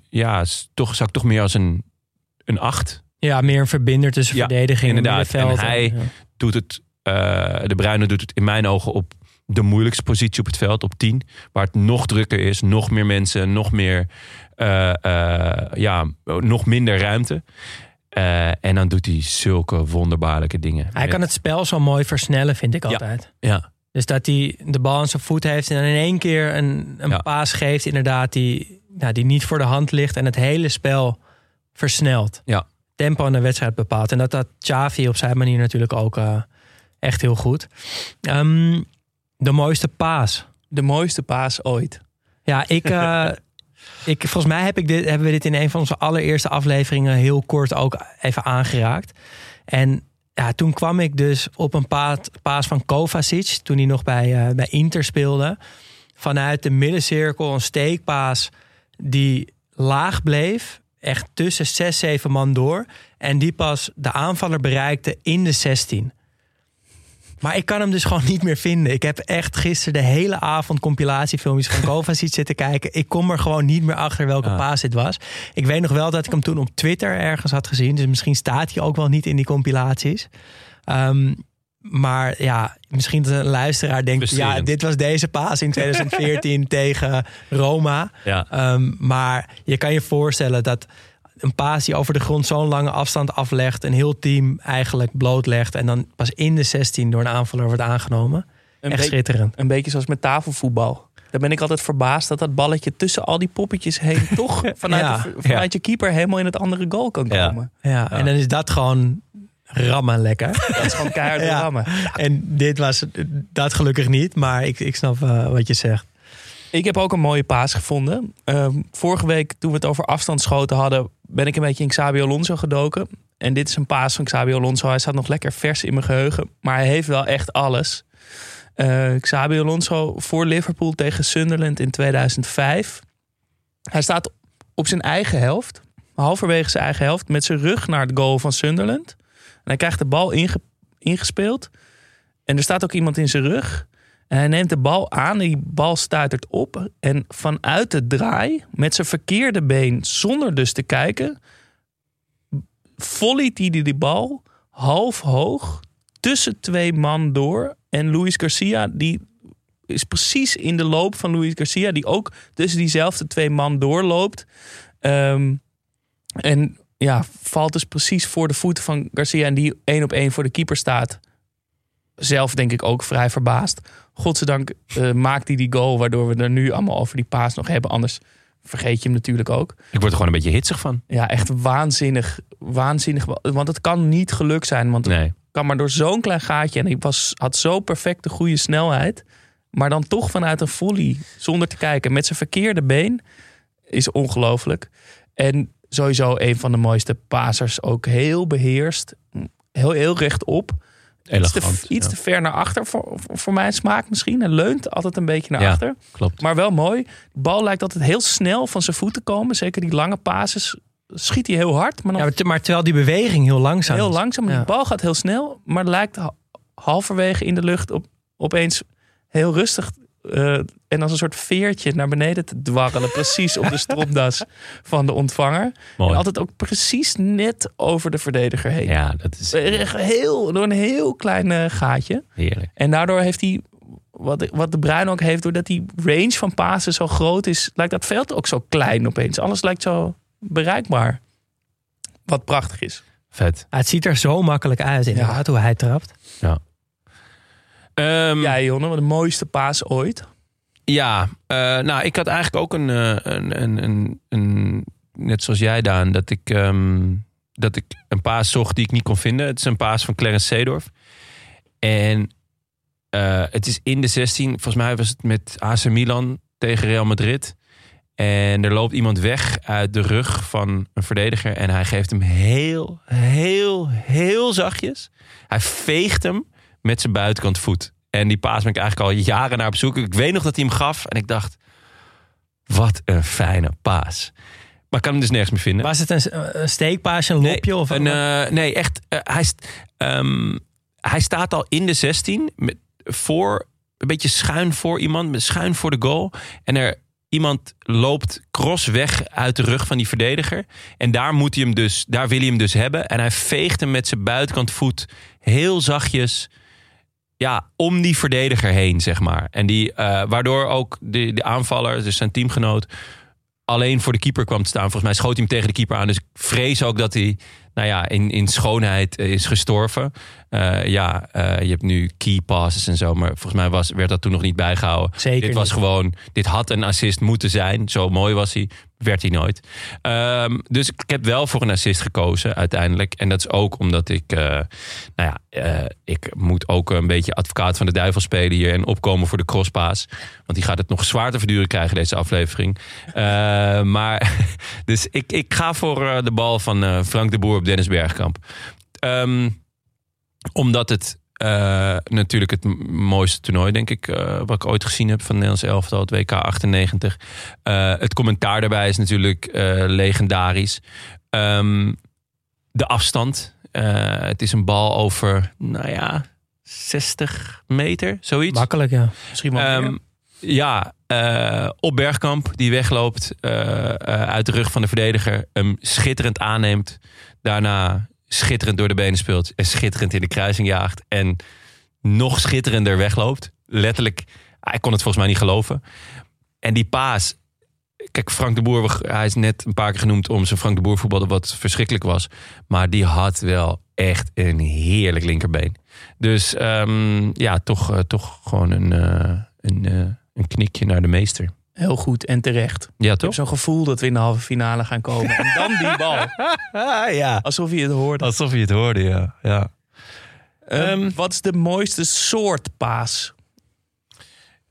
ja, is toch, zou ik toch meer als een, een acht Ja, meer een verbinder tussen Ja, verdediging en inderdaad. middenveld. En hij- ja. doet het, eh, de Bruyne doet het in mijn ogen op de moeilijkste positie op het veld, op 10. Waar het nog drukker is, nog meer mensen, nog meer, eh, eh, ja, nog minder ruimte. Eh, en dan doet hij zulke wonderbaarlijke dingen. Hij kan het spel zo mooi versnellen, vind ik altijd. Ja, Dus dat hij de bal aan zijn voet heeft en dan in één keer een, een Ja. paas geeft, inderdaad, die, nou, die niet voor de hand ligt en het hele spel versnelt. Ja. Tempo aan de wedstrijd bepaalt. En dat dat Xavi op zijn manier natuurlijk ook echt heel goed. Ehm, de mooiste paas. De mooiste paas ooit. Ja, ik, eh, ik, volgens mij heb ik dit, hebben we dit in een van onze allereerste afleveringen heel kort ook even aangeraakt. En ja, toen kwam ik dus op een paad, paas van Kovacic, toen hij nog bij, eh, bij Inter speelde. Vanuit de middencirkel een steekpaas die laag bleef, echt tussen 6, 7 man door. En die pas de aanvaller bereikte in de 16. Maar ik kan hem dus gewoon niet meer vinden. Ik heb echt gisteren de hele avond compilatiefilmpjes van Kovacic zitten kijken. Ik kom er gewoon niet meer achter welke paas dit was. Ik weet nog wel dat ik hem toen op Twitter ergens had gezien. Dus misschien staat hij ook wel niet in die compilaties. Ehm, maar ja, misschien dat een luisteraar denkt... ja, dit was deze paas in 2014 tegen Roma. Ja. Ehm, maar je kan je voorstellen dat een paas die over de grond zo'n lange afstand aflegt... een heel team eigenlijk blootlegt... en dan pas in de 16 door een aanvaller wordt aangenomen. Een, Echt schitterend. een beetje zoals met tafelvoetbal. Daar ben ik altijd verbaasd dat dat balletje tussen al die poppetjes heen... toch vanuit, Ja, de- vanuit je keeper helemaal in het andere goal kan Ja. komen. Ja, en dan is dat gewoon rammen lekker. Dat is gewoon keihard Ja. rammen. En dit was dat gelukkig niet, maar ik, ik snap eh, wat je zegt. Ik heb ook een mooie paas gevonden. Ehm, vorige week, toen we het over afstandsschoten hadden, ben ik een beetje in Xabi Alonso gedoken. En dit is een paas van Xabi Alonso. Hij staat nog lekker vers in mijn geheugen, maar hij heeft wel echt alles. Eh Xabi Alonso voor Liverpool tegen Sunderland in 2005. Hij staat op zijn eigen helft, halverwege zijn eigen helft, met zijn rug naar het goal van Sunderland. En hij krijgt de bal inge- ingespeeld. En er staat ook iemand in zijn rug. Hij neemt de bal aan, die bal stuitert op. En vanuit de draai, met zijn verkeerde been, zonder dus te kijken, volleyt hij die bal half hoog tussen twee man door. En Luis Garcia, die is precies in de loop van Luis Garcia, die ook tussen diezelfde twee man doorloopt. Ehm, en ja, valt dus precies voor de voeten van Garcia en die één op één voor de keeper staat. Zelf denk ik ook vrij verbaasd. Godzijdank eh maakt hij die goal, waardoor we er nu allemaal over die paas nog hebben. Anders vergeet je hem natuurlijk ook. Ik word er gewoon een beetje hitsig van. Ja, echt waanzinnig. Waanzinnig. Want het kan niet geluk zijn. Want het kan maar door zo'n klein gaatje. En hij was, had zo perfect de goede snelheid. Maar dan toch vanuit een volley, zonder te kijken, met zijn verkeerde been, is ongelooflijk. En sowieso een van de mooiste pasers. Ook heel beheerst. Heel, heel rechtop. Iets, te, iets ja. te ver naar achter voor, voor mijn smaak misschien. Hij leunt altijd een beetje naar Ja. achter. Klopt. Maar wel mooi. De bal lijkt altijd heel snel van zijn voeten te komen. Zeker die lange pases schiet hij heel hard. Maar dan Ja, maar, te- maar terwijl die beweging heel langzaam heel is. langzaam. Ja. Die bal gaat heel snel. Maar lijkt ha- halverwege in de lucht op, opeens heel rustig. Eh, en als een soort veertje naar beneden te dwarrelen. precies op de stropdas van de ontvanger. Mooi. En altijd ook precies net over de verdediger heen. Ja, dat is Echt Heel, door een heel klein eh, gaatje. heerlijk. En daardoor heeft hij, wat, wat de Bruin ook heeft, doordat die range van pasen zo groot is, lijkt dat veld ook zo klein opeens. Alles lijkt zo bereikbaar. Wat prachtig is. Vet. Ja, het ziet er zo makkelijk uit inderdaad, hoe hij trapt. Ehm, Ja, Jonne, wat de mooiste paas ooit. Ja, eh, nou, ik had eigenlijk ook een, eh, een, een, een, een- net zoals jij, Daan, dat ik, ehm, dat ik een paas zocht die ik niet kon vinden. Het is een paas van Clarence Seedorf. En eh, het is in de 16. Volgens mij was het met AC Milan tegen Real Madrid. En er loopt iemand weg uit de rug van een verdediger. En hij geeft hem heel, heel, heel zachtjes. Hij veegt hem met zijn buitenkant voet. En die paas ben ik eigenlijk al jaren naar op zoek. Ik weet nog dat hij hem gaf. En ik dacht, wat een fijne paas. Maar ik kan hem dus nergens meer vinden. Was het een, een steekpaasje, een lopje? Of Een, eh, nee, echt. eh, hij, ehm, hij staat al in de 16. Met, voor, een beetje schuin voor iemand. met Schuin voor de goal. En er iemand loopt cross weg uit de rug van die verdediger. En daar, moet hij hem dus, daar wil hij hem dus hebben. En hij veegt hem met zijn buitenkant voet heel zachtjes ja, om die verdediger heen, zeg maar. En die, eh, waardoor ook de, de aanvaller, dus zijn teamgenoot, alleen voor de keeper kwam te staan. Volgens mij schoot hij hem tegen de keeper aan. Dus ik vrees ook dat hij nou ja, in, in schoonheid eh, is gestorven. Eh, ja, eh, je hebt nu key passes en zo. Maar volgens mij was, werd dat toen nog niet bijgehouden. Zeker dit was niet. gewoon, dit had een assist moeten zijn. Zo mooi was hij. Werd hij nooit. Ehm, dus ik heb wel voor een assist gekozen uiteindelijk. En dat is ook omdat ik, nou ja, ik moet ook een beetje advocaat van de duivel spelen hier en opkomen voor de crosspaas. Want die gaat het nog zwaar te verduren krijgen, deze aflevering. Maar, dus ik, ik ga voor de bal van Frank de Boer op Dennis Bergkamp. Ehm, omdat het eh, natuurlijk het mooiste toernooi, denk ik, eh, wat ik ooit gezien heb van Nederlands elftal, het WK 98. Eh, het commentaar daarbij is natuurlijk legendarisch. Ehm, de afstand. Het is een bal over, nou ja, 60 meter, zoiets. Makkelijk, ja. Misschien wel Ehm, ja, op Bergkamp, die wegloopt uit de rug van de verdediger. Hem schitterend aanneemt. Daarna schitterend door de benen speelt. En schitterend in de kruising jaagt. En nog schitterender wegloopt. Letterlijk, hij kon het volgens mij niet geloven. En die paas. Kijk, Frank de Boer, hij is net een paar keer genoemd om zijn Frank de Boer voetbal wat verschrikkelijk was. Maar die had wel echt een heerlijk linkerbeen. Dus ehm, ja, toch, eh, toch gewoon een, eh, een, eh, een knikje naar de meester. Heel goed en terecht. Ja, Ik heb toch? zo'n gevoel dat we in de halve finale gaan komen. En dan die bal. ja. Alsof je het hoorde. Alsof je het hoorde, ja. ja. Ehm, Ehm, wat is de mooiste soort paas?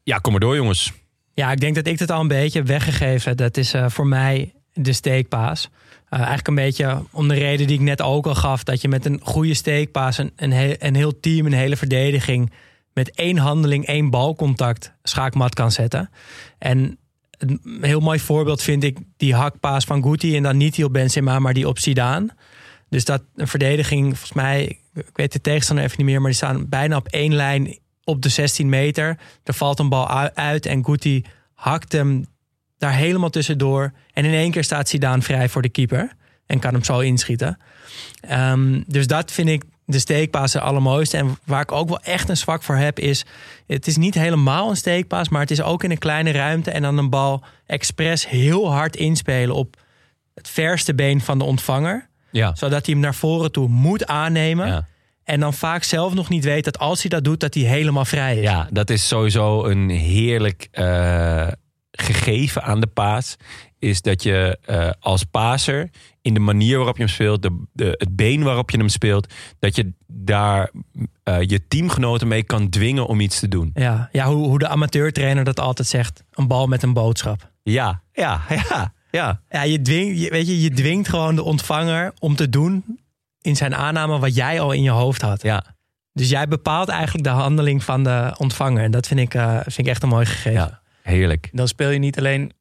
Ja, kom maar door, jongens. Ja, ik denk dat ik het al een beetje heb weggegeven. Dat is eh, voor mij de steekpaas. Eh, eigenlijk een beetje om de reden die ik net ook al gaf. Dat je met een goede steekpaas een, een, heel, een heel team, een hele verdediging... met één handeling, één balcontact schaakmat kan zetten. En een heel mooi voorbeeld vind ik die hakpaas van Guti... en dan niet die op Benzema, maar die op Zidane. Dus dat een verdediging, volgens mij... ik weet de tegenstander even niet meer... maar die staan bijna op één lijn op de 16 meter. Er valt een bal uit en Guti hakt hem daar helemaal tussendoor. En in één keer staat Zidane vrij voor de keeper. En kan hem zo inschieten. Ehm, dus dat vind ik de steekpaas het allermooiste. En waar ik ook wel echt een zwak voor heb is... het is niet helemaal een steekpaas... maar het is ook in een kleine ruimte... en dan een bal expres heel hard inspelen... op het verste been van de ontvanger. Ja. Zodat hij hem naar voren toe moet aannemen. Ja. En dan vaak zelf nog niet weet dat als hij dat doet... dat hij helemaal vrij is. ja, dat is sowieso een heerlijk eh, gegeven aan de paas. Is dat je eh, als paser in de manier waarop je hem speelt, de, de, het been waarop je hem speelt, dat je daar eh, je teamgenoten mee kan dwingen om iets te doen. Ja, ja hoe, hoe de amateurtrainer dat altijd zegt. Een bal met een boodschap. Ja, ja, ja, ja. Ja, je dwingt, je, weet je, je dwingt gewoon de ontvanger om te doen in zijn aanname wat jij al in je hoofd had. ja. Dus jij bepaalt eigenlijk de handeling van de ontvanger. En dat vind ik, eh, vind ik echt een mooi gegeven. Ja. Heerlijk. Dan speel je niet alleen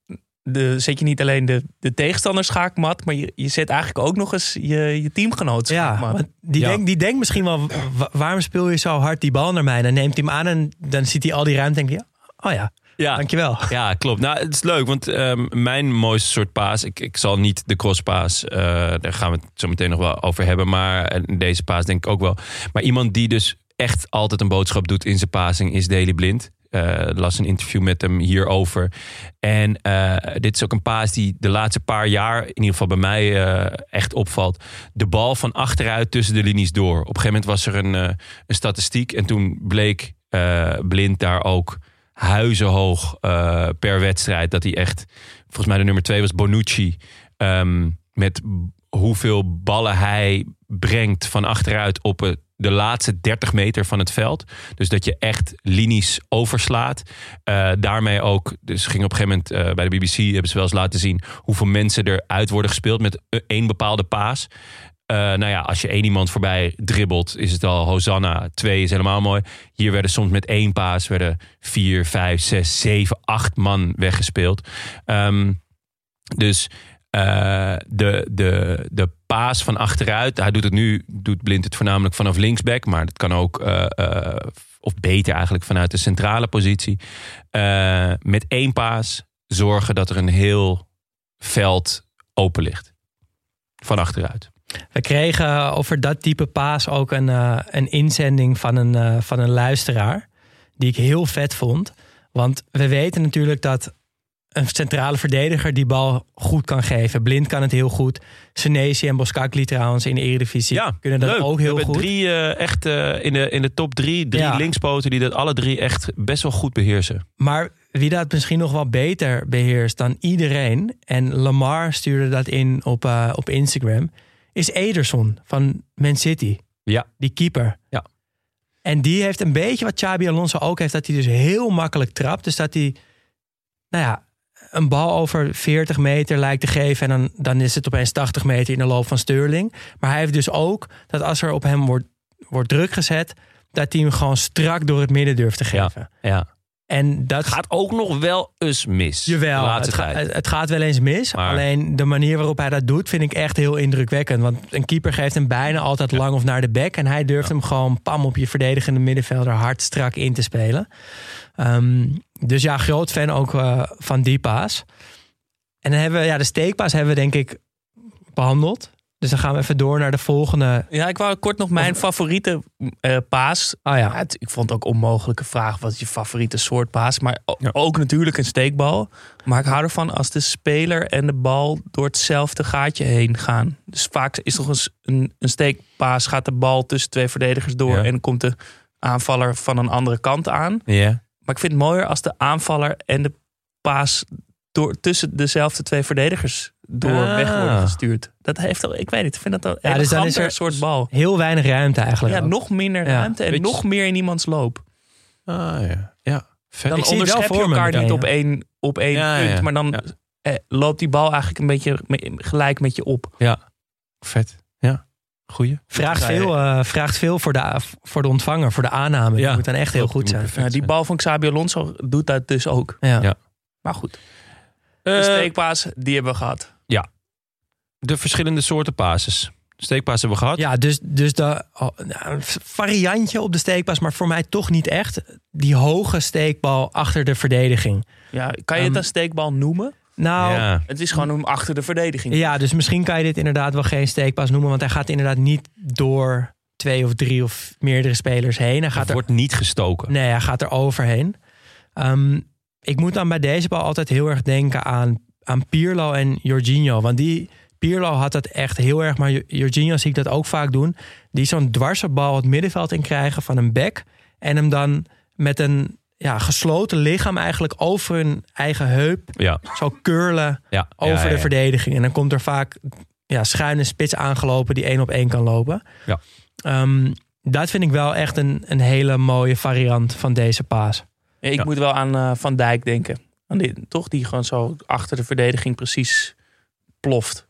de, zet je niet alleen de, de tegenstander schaakmat, maar je, je zet eigenlijk ook nog eens je, je teamgenoot Ja, schaakmat. want die, Ja. Denkt, die denkt misschien wel, wa- waarom speel je zo hard die bal naar mij? Dan neemt hij hem aan en dan ziet hij al die ruimte en denkt hij, oh ja, Ja. dankjewel. Ja, klopt. Nou, het is leuk, want ehm, mijn mooiste soort paas... Ik, ik zal niet de crosspaas, eh daar gaan we het zo meteen nog wel over hebben... maar en deze paas denk ik ook wel. Maar iemand die dus echt altijd een boodschap doet in zijn passing... is Daley Blind. Ik las een interview met hem hierover. En eh, dit is ook een paas die de laatste paar jaar... in ieder geval bij mij eh, echt opvalt. De bal van achteruit tussen de linies door. Op een gegeven moment was er een, een statistiek... en toen bleek Blind daar ook huizenhoog per wedstrijd. Dat hij echt, volgens mij de nummer twee was Bonucci. ehm, met hoeveel ballen hij brengt van achteruit op het, de laatste 30 meter van het veld. Dus dat je echt linies overslaat. Eh, daarmee ook, dus ging op een gegeven moment eh, bij de BBC hebben ze wel eens laten zien hoeveel mensen eruit worden gespeeld met e- één bepaalde paas. Eh, nou ja, als je één iemand voorbij dribbelt, is het al Hosanna. Twee is helemaal mooi. Hier werden soms met één paas werden vier, vijf, zes, zeven, acht man weggespeeld. Ehm, dus eh, de, de, de paas van achteruit, hij doet het nu, doet Blind het voornamelijk vanaf linksback, maar dat kan ook, eh, eh, of beter eigenlijk vanuit de centrale positie. Met één paas zorgen dat er een heel veld open ligt. Van achteruit. We kregen over dat type paas ook een, een inzending van een, van een luisteraar. Die ik heel vet vond. Want we weten natuurlijk dat een centrale verdediger die bal goed kan geven. Blind kan het heel goed. Senesi en Boskakli trouwens in de Eredivisie kunnen dat leuk. ook We heel hebben goed. drie eh, echt eh, in, de, in de top drie, drie Ja. linkspoten die dat alle drie echt best wel goed beheersen. Maar wie dat misschien nog wel beter beheerst dan iedereen... en Lamar stuurde dat in op, eh, op Instagram... is Ederson van Man City. Ja. Die keeper. Ja. En die heeft een beetje wat Xabi Alonso ook heeft... dat hij dus heel makkelijk trapt. Dus dat hij, nou ja, een bal over 40 meter lijkt te geven... en dan, dan is het opeens 80 meter in de loop van Sterling. Maar hij heeft dus ook dat als er op hem wordt, wordt druk gezet... dat hij hem gewoon strak door het midden durft te Ja. geven. Ja. En dat Gaat ook nog wel eens mis. Jawel, het, ga- het- gaat wel eens mis. Maar- Alleen de manier waarop hij dat doet vind ik echt heel indrukwekkend. Want een keeper geeft hem bijna altijd lang of naar de bek. En hij durft hem gewoon pam op je verdedigende middenvelder hard strak in te spelen. Ehm, dus ja, groot fan ook eh, van die paas. En dan hebben we, ja, de steekpaas hebben we denk ik behandeld. Dus dan gaan we even door naar de volgende. Ja, ik wou kort nog mijn favoriete eh, paas. Oh Ja, ik vond het ook onmogelijke vraag. Wat is je favoriete soort paas? Maar Ja. ook natuurlijk een steekbal. Maar ik hou ervan als de speler en de bal door hetzelfde gaatje heen gaan. Dus vaak is toch eens een, een steekpaas. Gaat de bal tussen twee verdedigers door. Ja. En komt de aanvaller van een andere kant aan. Ja. Maar ik vind het mooier als de aanvaller en de paas door, tussen dezelfde twee verdedigers door Ah. weg worden gestuurd. Dat heeft al, ik weet niet, ik vind dat een Ja, dus dan is er- soort bal. heel weinig ruimte eigenlijk. Ja, ook. nog minder Ja. ruimte en Beetje- nog meer in iemands loop. Ah ja. Ja. Vet. Dan Ik onderschep je elkaar niet op ja. één, op één Ja, ja, punt. ja. Maar dan Ja. eh, loopt die bal eigenlijk een beetje gelijk met je op. Vet. Ja. Goeie. Vraagt Ja, veel, eh, vraagt veel voor, de, voor de ontvanger, voor de aanname. Ja. Die moet dan echt heel goed zijn. Ja, die bal van Xabi Alonso doet dat dus ook. Ja. Ja. Maar goed, Eh, de steekpaas, die hebben we gehad. de verschillende soorten pases. Steekpaas hebben we gehad. Ja, dus, dus de, oh, nou, een variantje op de steekpas, maar voor mij toch niet echt. Die hoge steekbal achter de verdediging. Ja, kan je het Ehm, een steekbal noemen? Nou, ja. Ja. Het is gewoon hem achter de verdediging. dus misschien kan je dit inderdaad wel geen steekpas noemen, want hij gaat inderdaad niet door twee of drie of meerdere spelers heen. Hij gaat Het er, wordt niet gestoken. nee, hij gaat er overheen. Ehm, ik moet dan bij deze bal altijd heel erg denken aan, aan Pirlo en Jorginho, want die Pirlo had dat echt heel erg, maar Jorginho zie ik dat ook vaak doen. Die zo'n dwarse bal het middenveld in krijgen van een back. En hem dan met een ja, gesloten lichaam eigenlijk over hun eigen heup Ja. zo curlen ja. over ja, ja, de ja. verdediging. En dan komt er vaak ja, schuine spits aangelopen die één op één kan lopen. Ja. Ehm, dat vind ik wel echt een, een hele mooie variant van deze paas. Ik Ja. moet wel aan eh, Van Dijk denken. Aan die, toch die gewoon zo achter de verdediging precies ploft.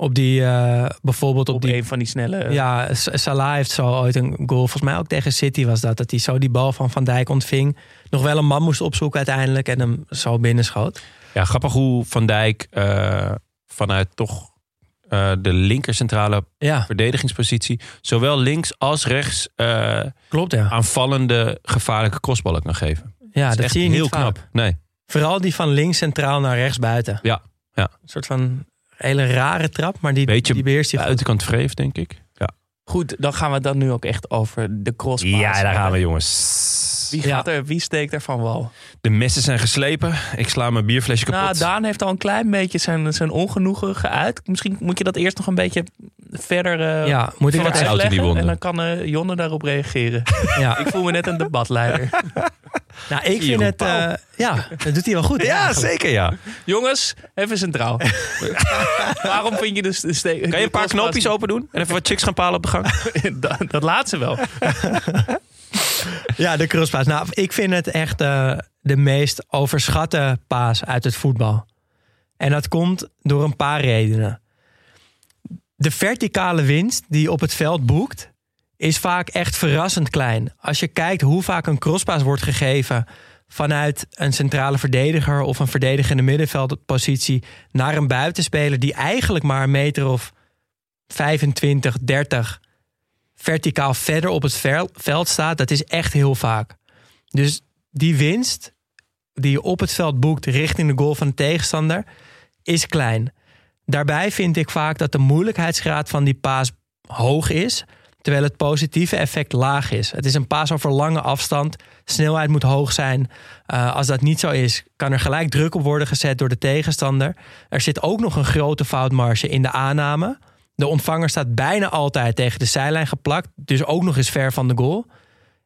Op die, eh, bijvoorbeeld op, Op, die een van die snelle... Ja, Salah heeft zo ooit een goal. Volgens mij ook tegen City was dat. Dat hij zo die bal van Van Dijk ontving. Nog wel een man moest opzoeken uiteindelijk. En hem zo binnenschoot. Ja, grappig hoe Van Dijk eh, vanuit toch eh, de linker centrale Ja, verdedigingspositie... zowel links als rechts eh, klopt ja. aanvallende gevaarlijke crossballen kan geven. Ja, is dat echt zie je heel niet knap. vaak. Nee. Vooral die van links centraal naar rechts buiten. Ja, ja. Een soort van hele rare trap. Maar die, Beetje die beheerst hij. Buitenkant vreef, denk ik. Ja, Goed, dan gaan we dan nu ook echt over de crosspaas. ja daar gaan we, hebben. Wie, gaat er, wie steekt er van wal? De messen zijn geslepen. Ik sla mijn bierflesje kapot. Nou, Daan heeft al een klein beetje zijn, zijn ongenoegen geuit. Misschien moet je dat eerst nog een beetje verder eh Ja, moet ik Wat dat die wonden. En dan kan eh, Jonne daarop reageren. Ja. Ik voel me net een debatleider. Nou, ik vind het... eh, ja, dat doet hij wel goed. ja, eigenlijk. zeker ja. Jongens, even centraal. Waarom vind je dus de steek? Kan je een paar knoopjes open doen? En even wat chicks gaan palen op de gang? dat, dat laat ze wel. Ja, de crosspaas. Nou, ik vind het echt eh, de meest overschatte paas uit het voetbal. En dat komt door een paar redenen. De verticale winst die op het veld boekt, is vaak echt verrassend klein. Als je kijkt hoe vaak een crosspaas wordt gegeven vanuit een centrale verdediger of een verdedigende middenveldpositie naar een buitenspeler die eigenlijk maar een meter of 25, 30 verticaal verder op het vel- veld staat, dat is echt heel vaak. Dus die winst die je op het veld boekt richting de goal van de tegenstander, is klein. Daarbij vind ik vaak dat de moeilijkheidsgraad van die paas hoog is, terwijl het positieve effect laag is. Het is een paas over lange afstand, snelheid moet hoog zijn. Eh, als dat niet zo is, kan er gelijk druk op worden gezet door de tegenstander. Er zit ook nog een grote foutmarge in de aanname. De ontvanger staat bijna altijd tegen de zijlijn geplakt, dus ook nog eens ver van de goal.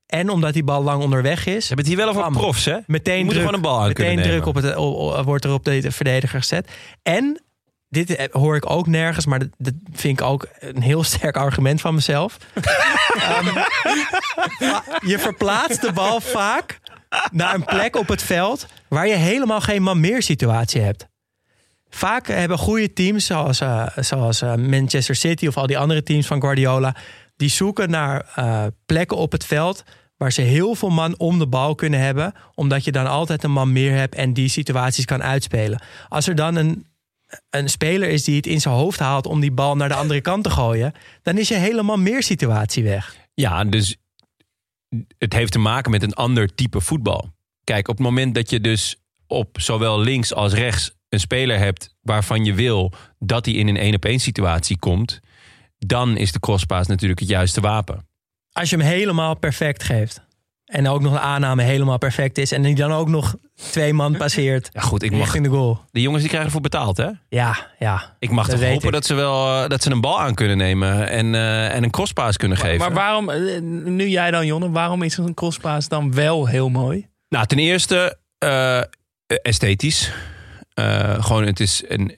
En omdat die bal lang onderweg is, Je hebt het hier wel over Bam. profs, hè? meteen druk, gewoon een bal aan meteen druk op het, wordt er op de verdediger gezet. En dit eh, hoor ik ook nergens, maar dat, dat vind ik ook een heel sterk argument van mezelf. Ehm, je verplaatst de bal vaak naar een plek op het veld waar je helemaal geen man meer situatie hebt. Vaak hebben goede teams, zoals, eh, zoals eh, Manchester City of al die andere teams van Guardiola, die zoeken naar eh, plekken op het veld waar ze heel veel man om de bal kunnen hebben, omdat je dan altijd een man meer hebt en die situaties kan uitspelen. Als er dan een, een speler is die het in zijn hoofd haalt om die bal naar de andere kant te gooien, dan is je helemaal meer situatie weg. Ja, dus het heeft te maken met een ander type voetbal. Kijk, op het moment dat je dus op zowel links als rechts een speler hebt waarvan je wil dat hij in een één op één situatie komt, dan is de crosspaas natuurlijk het juiste wapen. Als je hem helemaal perfect geeft. En ook nog de aanname helemaal perfect is. En die dan ook nog twee man passeert. Ja, goed, ik mag. richting de goal. De jongens die krijgen ervoor betaald, hè? Ja, ja. Ik mag toch hopen ik. dat ze wel eh, dat ze een bal aan kunnen nemen en, eh, en een crosspaas kunnen geven. Maar waarom, eh, nu jij dan Jonne, waarom is een crosspaas dan wel heel mooi? Nou, ten eerste eh, esthetisch. Eh, gewoon, het is een,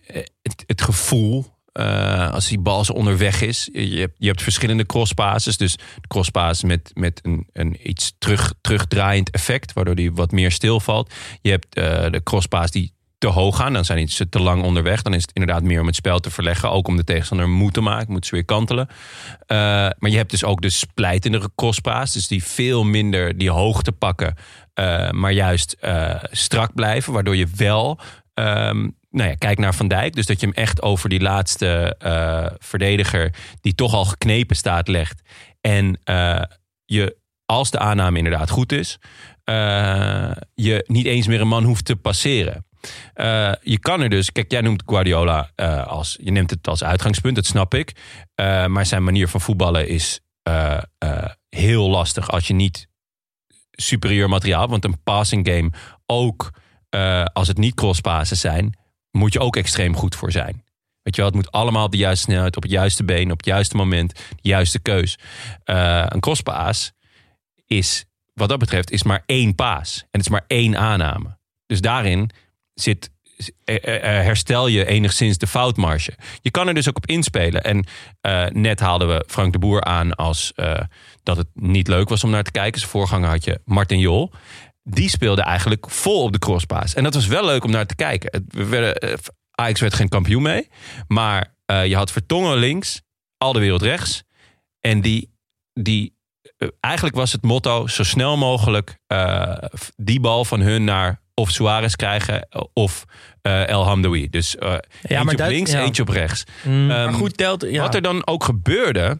het, gevoel. eh, als die bal zo onderweg is. Je hebt, je hebt verschillende crosspases. Dus de met, met een, een iets terug, terugdraaiend effect. Waardoor die wat meer stilvalt. Je hebt eh, de crosspaas die te hoog gaan. Dan zijn ze te lang onderweg. Dan is het inderdaad meer om het spel te verleggen. Ook om de tegenstander moe te maken. Moeten ze weer kantelen. Maar je hebt dus ook de splijtende crosspaas. Dus die veel minder die hoogte pakken. maar juist strak blijven. Waardoor je wel... ehm, nou ja, kijk naar Van Dijk. Dus dat je hem echt over die laatste eh, verdediger... die toch al geknepen staat, legt. En eh, je, als de aanname inderdaad goed is... eh, je niet eens meer een man hoeft te passeren. Je kan er dus, kijk, jij noemt Guardiola als, je neemt het als uitgangspunt, dat snap ik. Maar zijn manier van voetballen is heel lastig als je niet superieur materiaal, want een passing game ook eh, als het niet crosspassen zijn, moet je ook extreem goed voor zijn. Weet je wel, het moet allemaal op de juiste snelheid, op het juiste been, op het juiste moment, de juiste keus. Eh, een crosspaas is, wat dat betreft, is maar één paas. En het is maar één aanname. Dus daarin zit, eh, herstel je enigszins de foutmarge. Je kan er dus ook op inspelen. En net haalden we Frank de Boer aan als dat het niet leuk was om naar te kijken. Zijn voorganger had je Martin Jol. Die speelde eigenlijk vol op de crosspaas. En dat was wel leuk om naar te kijken. Het, we werden, eh, Ajax werd geen kampioen mee. Maar eh, je had Vertongen links, al de wereld rechts. En die, die eh, eigenlijk was het motto zo snel mogelijk die bal van hun naar of Suarez krijgen of El Hamdoui. Dus eh eentje maar op dat- links, ja. eentje op rechts. Mm. Ehm, Maar goed, telt... Ja. Wat er dan ook gebeurde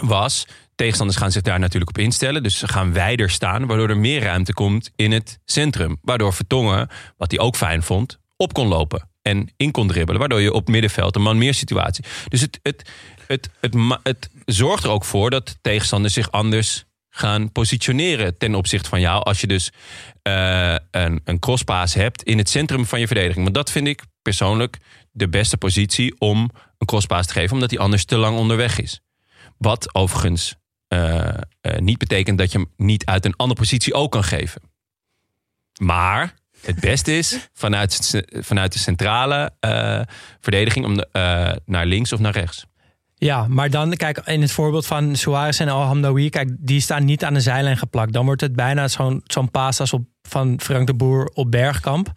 was, tegenstanders gaan zich daar natuurlijk op instellen. Dus ze gaan wijder staan, waardoor er meer ruimte komt in het centrum. Waardoor Vertongen, wat hij ook fijn vond, op kon lopen en in kon dribbelen. Waardoor je op middenveld een man meer situatie. Dus het, het, het, het, het zorgt er ook voor dat tegenstanders zich anders gaan positioneren ten opzichte van jou. Als je dus eh, een, een crosspaas hebt in het centrum van je verdediging. Want dat vind ik persoonlijk de beste positie om een crosspaas te geven. Omdat hij anders te lang onderweg is. Wat overigens niet betekent dat je hem niet uit een andere positie ook kan geven. Maar het beste is vanuit, vanuit de centrale eh, verdediging om de, eh, naar links of naar rechts. Ja, maar dan, kijk, in het voorbeeld van Suarez en Al-Hamdawi, kijk, die staan niet aan de zijlijn geplakt. Dan wordt het bijna zo'n zo'n paas als op, van Frank de Boer op Bergkamp.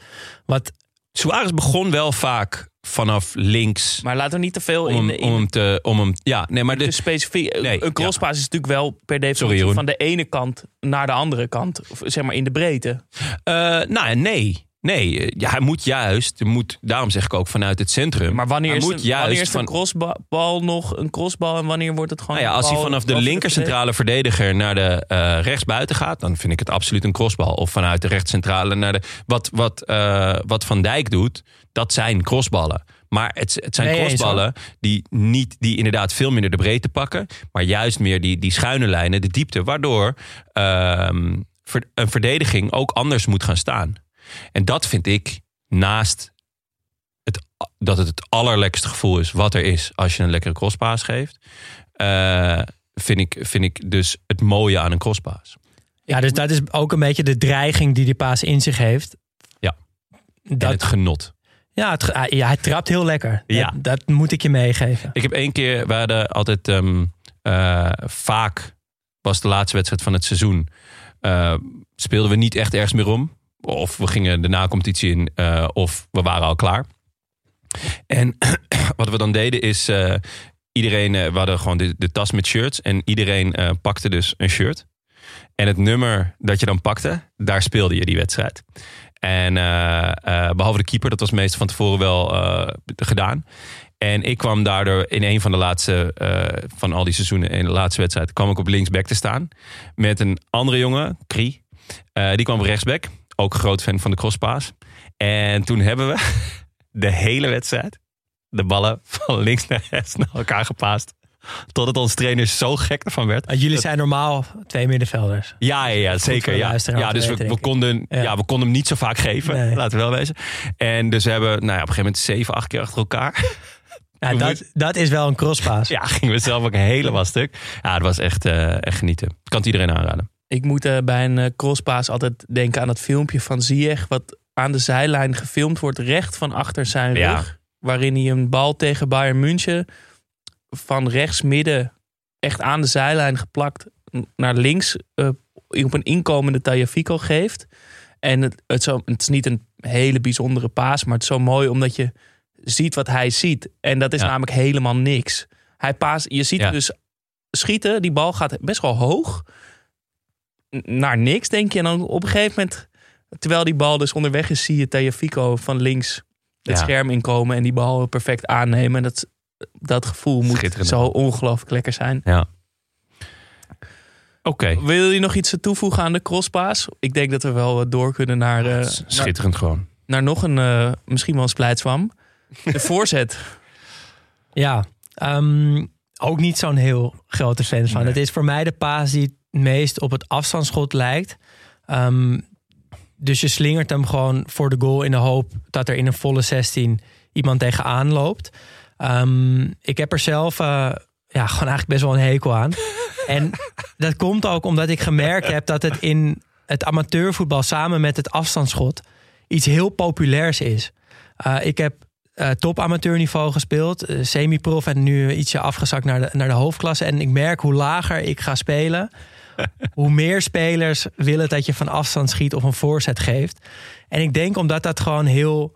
Wat, Suarez begon wel vaak vanaf links. Maar laten we niet te veel om in, om hem te. Om hem, ja, nee, maar de, specifiek. Nee, een crosspaas is natuurlijk wel per definitie Sorry, van de ene kant naar de andere kant. Of zeg maar in de breedte. Eh, nou nee. Nee, eh, ja, hij moet juist, moet, daarom zeg ik ook vanuit het centrum. Maar wanneer hij is, moet een, juist wanneer is van, een crossbal nog een crossbal en wanneer wordt het gewoon nou ja, als hij vanaf de linker verdediger? centrale verdediger naar de eh rechtsbuiten gaat, dan vind ik het absoluut een crossbal. Of vanuit de rechtscentrale naar de. Wat, wat, wat Van Dijk doet, dat zijn crossballen. Maar het, het zijn Nee, crossballen die, niet, die inderdaad veel minder de breedte pakken. Maar juist meer die, die schuine lijnen, de diepte. Waardoor ehm, een verdediging ook anders moet gaan staan. En dat vind ik naast het, dat het het allerlekste gevoel is wat er is als je een lekkere crosspaas geeft. eh, vind, ik, vind ik dus het mooie aan een crosspaas. ja, dus dat is ook een beetje de dreiging die die paas in zich heeft. Ja. En Dat, het genot. Ja, het, ja, hij trapt heel lekker. Ja. Dat, dat moet ik je meegeven. Ik heb één keer, we hadden altijd ehm, eh, vaak, was de laatste wedstrijd van het seizoen, eh, speelden we niet echt ergens meer om. Of we gingen de nacompetitie in, eh, of we waren al klaar. En wat we dan deden is, iedereen, we hadden gewoon de, de tas met shirts en iedereen pakte dus een shirt. En het nummer dat je dan pakte, daar speelde je die wedstrijd. En eh, eh, behalve de keeper, dat was meestal van tevoren wel eh, gedaan. En ik kwam daardoor in een van de laatste van al die seizoenen, in de laatste wedstrijd, kwam ik op linksback te staan. Met een andere jongen, Kri. Die kwam op rechtsback. Ook groot fan van de crosspaas. En toen hebben we de hele wedstrijd de ballen van links naar rechts naar elkaar gepaast. Totdat onze trainer zo gek ervan werd. Ah, Jullie zijn normaal twee middenvelders. Ja, ja, ja zeker. Ja, ja dus we, weten, konden, Ja. ja. we konden hem niet zo vaak geven. Nee. Laten we wel wezen. En dus we hebben nou ja, op een gegeven moment zeven, acht keer achter elkaar. Ja, dat, dat is wel een crosspaas. Ja, gingen we zelf ook helemaal stuk. Ja, het was echt, eh, echt genieten. Ik kan het iedereen aanraden. Ik moet eh, bij een eh, crosspaas altijd denken aan het filmpje van Ziyech... wat aan de zijlijn gefilmd wordt, recht van achter zijn Ja. rug. Waarin hij een bal tegen Bayern München van rechts midden... echt aan de zijlijn geplakt naar links... eh, op een inkomende Tagliafico geeft. En het, het, zo, het is niet een hele bijzondere paas... maar het is zo mooi omdat je ziet wat hij ziet. En dat is Ja. namelijk helemaal niks. Hij paas, je ziet Ja. hem dus schieten. Die bal gaat best wel hoog naar niks, denk je. En dan op een gegeven moment, terwijl die bal dus onderweg is, zie je Tagliafico van links het Ja. scherm inkomen en die bal perfect aannemen. En dat, dat gevoel moet zo ongelooflijk lekker zijn. Ja. Oké. Wil je nog iets toevoegen aan de crosspaas? Ik denk dat we wel door kunnen naar, eh, naar, Schitterend gewoon. naar nog een, eh, misschien wel een splijtswam. De voorzet. Ja, ehm, ook niet zo'n heel grote fan van. Nee. Het is voor mij de paas die het meest op het afstandsschot lijkt. Ehm, dus je slingert hem gewoon voor de goal in de hoop dat er in een volle 16 iemand tegenaan loopt. Ehm, ik heb er zelf eh, ja, gewoon eigenlijk best wel een hekel aan. en dat komt ook omdat ik gemerkt heb dat het in het amateurvoetbal samen met het afstandsschot iets heel populairs is. Eh, ik heb eh, top amateurniveau gespeeld, semi-prof en nu ietsje afgezakt naar de, naar de hoofdklasse. En ik merk hoe lager ik ga spelen, hoe meer spelers willen dat je van afstand schiet of een voorzet geeft. En ik denk omdat dat gewoon heel,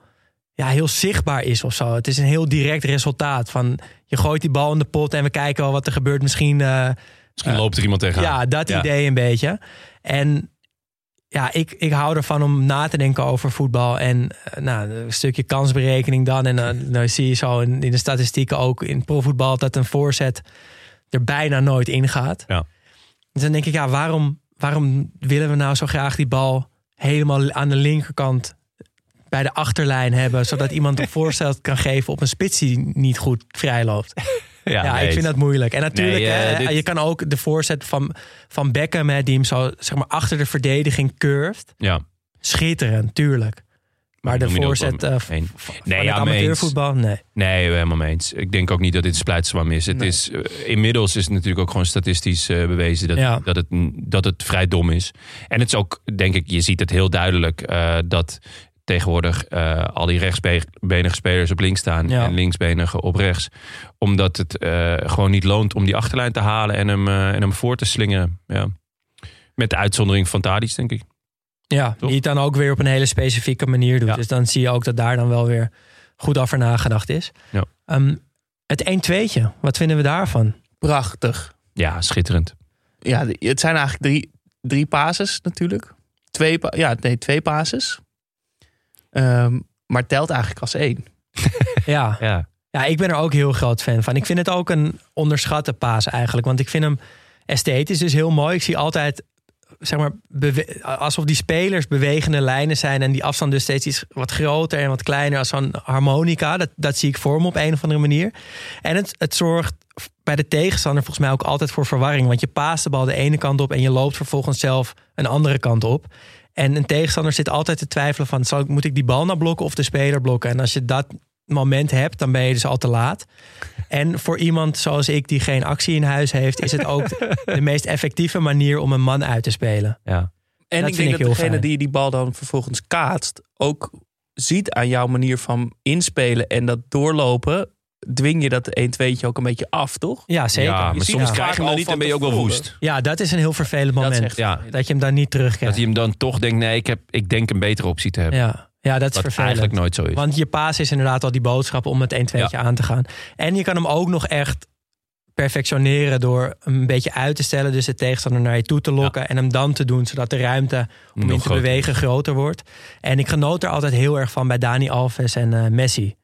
ja, heel zichtbaar is of zo. Het is een heel direct resultaat van je gooit die bal in de pot en we kijken wel wat er gebeurt. Misschien eh, Misschien loopt er iemand tegenaan. ja, dat Ja. idee een beetje. En ja, ik, ik hou ervan om na te denken over voetbal. En eh, nou, een stukje kansberekening dan. En dan, dan zie je zo in, in de statistieken ook in profvoetbal dat een voorzet er bijna nooit ingaat. Ja. Dus dan denk ik, ja, waarom, waarom willen we nou zo graag die bal helemaal aan de linkerkant bij de achterlijn hebben, zodat iemand een voorstel kan geven op een spits die niet goed vrij loopt. Ja, nee, ik vind dat moeilijk. En natuurlijk, Nee, hè, dit- je kan ook de voorzet van, van Beckham, hè, die hem zo zeg maar, achter de verdediging curved. Ja. Schitterend, tuurlijk. Maar de voorzet eh, van Nee, ja, eens. amateurvoetbal, nee. Nee, helemaal mee eens. Ik denk ook niet dat dit splijtswam is. Het Nee. is eh, inmiddels is het natuurlijk ook gewoon statistisch eh, bewezen dat, Ja. dat, het, dat het vrij dom is. En het is ook, denk ik, je ziet het heel duidelijk dat tegenwoordig eh, al die rechtsbenige spelers op links staan Ja. en linksbenige op rechts. Omdat het eh, gewoon niet loont om die achterlijn te halen en hem, eh, en hem voor te slingen. Ja. Met de uitzondering van Tadic, denk ik. Ja, Toch? die het dan ook weer op een hele specifieke manier doet. Ja. Dus dan zie je ook dat daar dan wel weer goed over nagedacht is. Ja. Ehm, het 1-2'tje, wat vinden we daarvan? Prachtig. Ja, schitterend. Ja, het zijn eigenlijk drie, drie pases natuurlijk. Twee, ja, nee, twee pases. Ehm, maar telt eigenlijk als één. Ja. Ja. Ja, ik ben er ook heel groot fan van. Ik vind het ook een onderschatte paas eigenlijk. Want ik vind hem esthetisch dus heel mooi. Ik zie altijd, zeg maar, alsof die spelers bewegende lijnen zijn. En die afstand dus steeds iets wat groter en wat kleiner als zo'n harmonica. Dat, dat zie ik voor me op een of andere manier. En het, het zorgt bij de tegenstander volgens mij ook altijd voor verwarring. Want je paast de bal de ene kant op en je loopt vervolgens zelf een andere kant op. En een tegenstander zit altijd te twijfelen van... Zal ik, moet ik die bal nou blokken of de speler blokken? En als je dat moment hebt, dan ben je dus al te laat. En voor iemand zoals ik die geen actie in huis heeft... is het ook de meest effectieve manier om een man uit te spelen. Ja. En Dat ik vind denk ik dat degene fijn. die die bal dan vervolgens kaatst... ook ziet aan jouw manier van inspelen en dat doorlopen... dwing je dat 1-2'tje ook een beetje af, toch? Ja, zeker. Ja, Je maar soms krijg je hem dan niet en ben je ook wel woest. Ja, dat is een heel vervelend Dat moment. echt Ja. Dat je hem dan niet Dat terugkrijgt. hij hem dan toch denkt, nee, ik, heb, ik denk een betere optie te hebben. Ja. ja, dat is Wat vervelend. eigenlijk nooit zo is. Want je paas is inderdaad al die boodschap om het 1 2 aan te gaan. En je kan hem ook nog echt perfectioneren door hem een beetje uit te stellen. Dus de tegenstander naar je toe te lokken. En hem dan te doen, zodat de ruimte om Nog in te groter bewegen groter wordt. En ik genoot er altijd heel erg van bij Dani Alves en eh, Messi.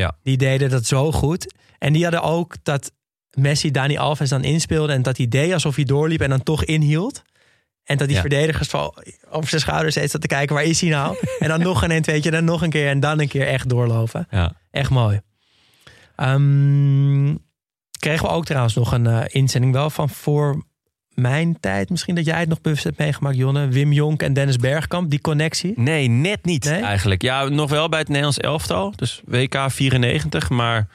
Ja. Die deden dat zo goed. En die hadden ook dat Messi Dani Alves dan inspeelde. En dat hij deed alsof hij doorliep en dan toch inhield. En dat die Ja. verdedigers van over zijn schouders steeds zat te kijken, waar is hij nou? en dan nog een, weet je, dan nog een keer en dan een keer echt doorlopen. Ja. Echt mooi. Ehm, kregen we ook trouwens nog een eh, inzending wel van voor mijn tijd. Misschien dat jij het nog bewust hebt meegemaakt, Jonne. Wim Jonk en Dennis Bergkamp, die connectie. Nee, net niet Nee? eigenlijk. Ja, nog wel bij het Nederlands elftal. Dus WK 94. Maar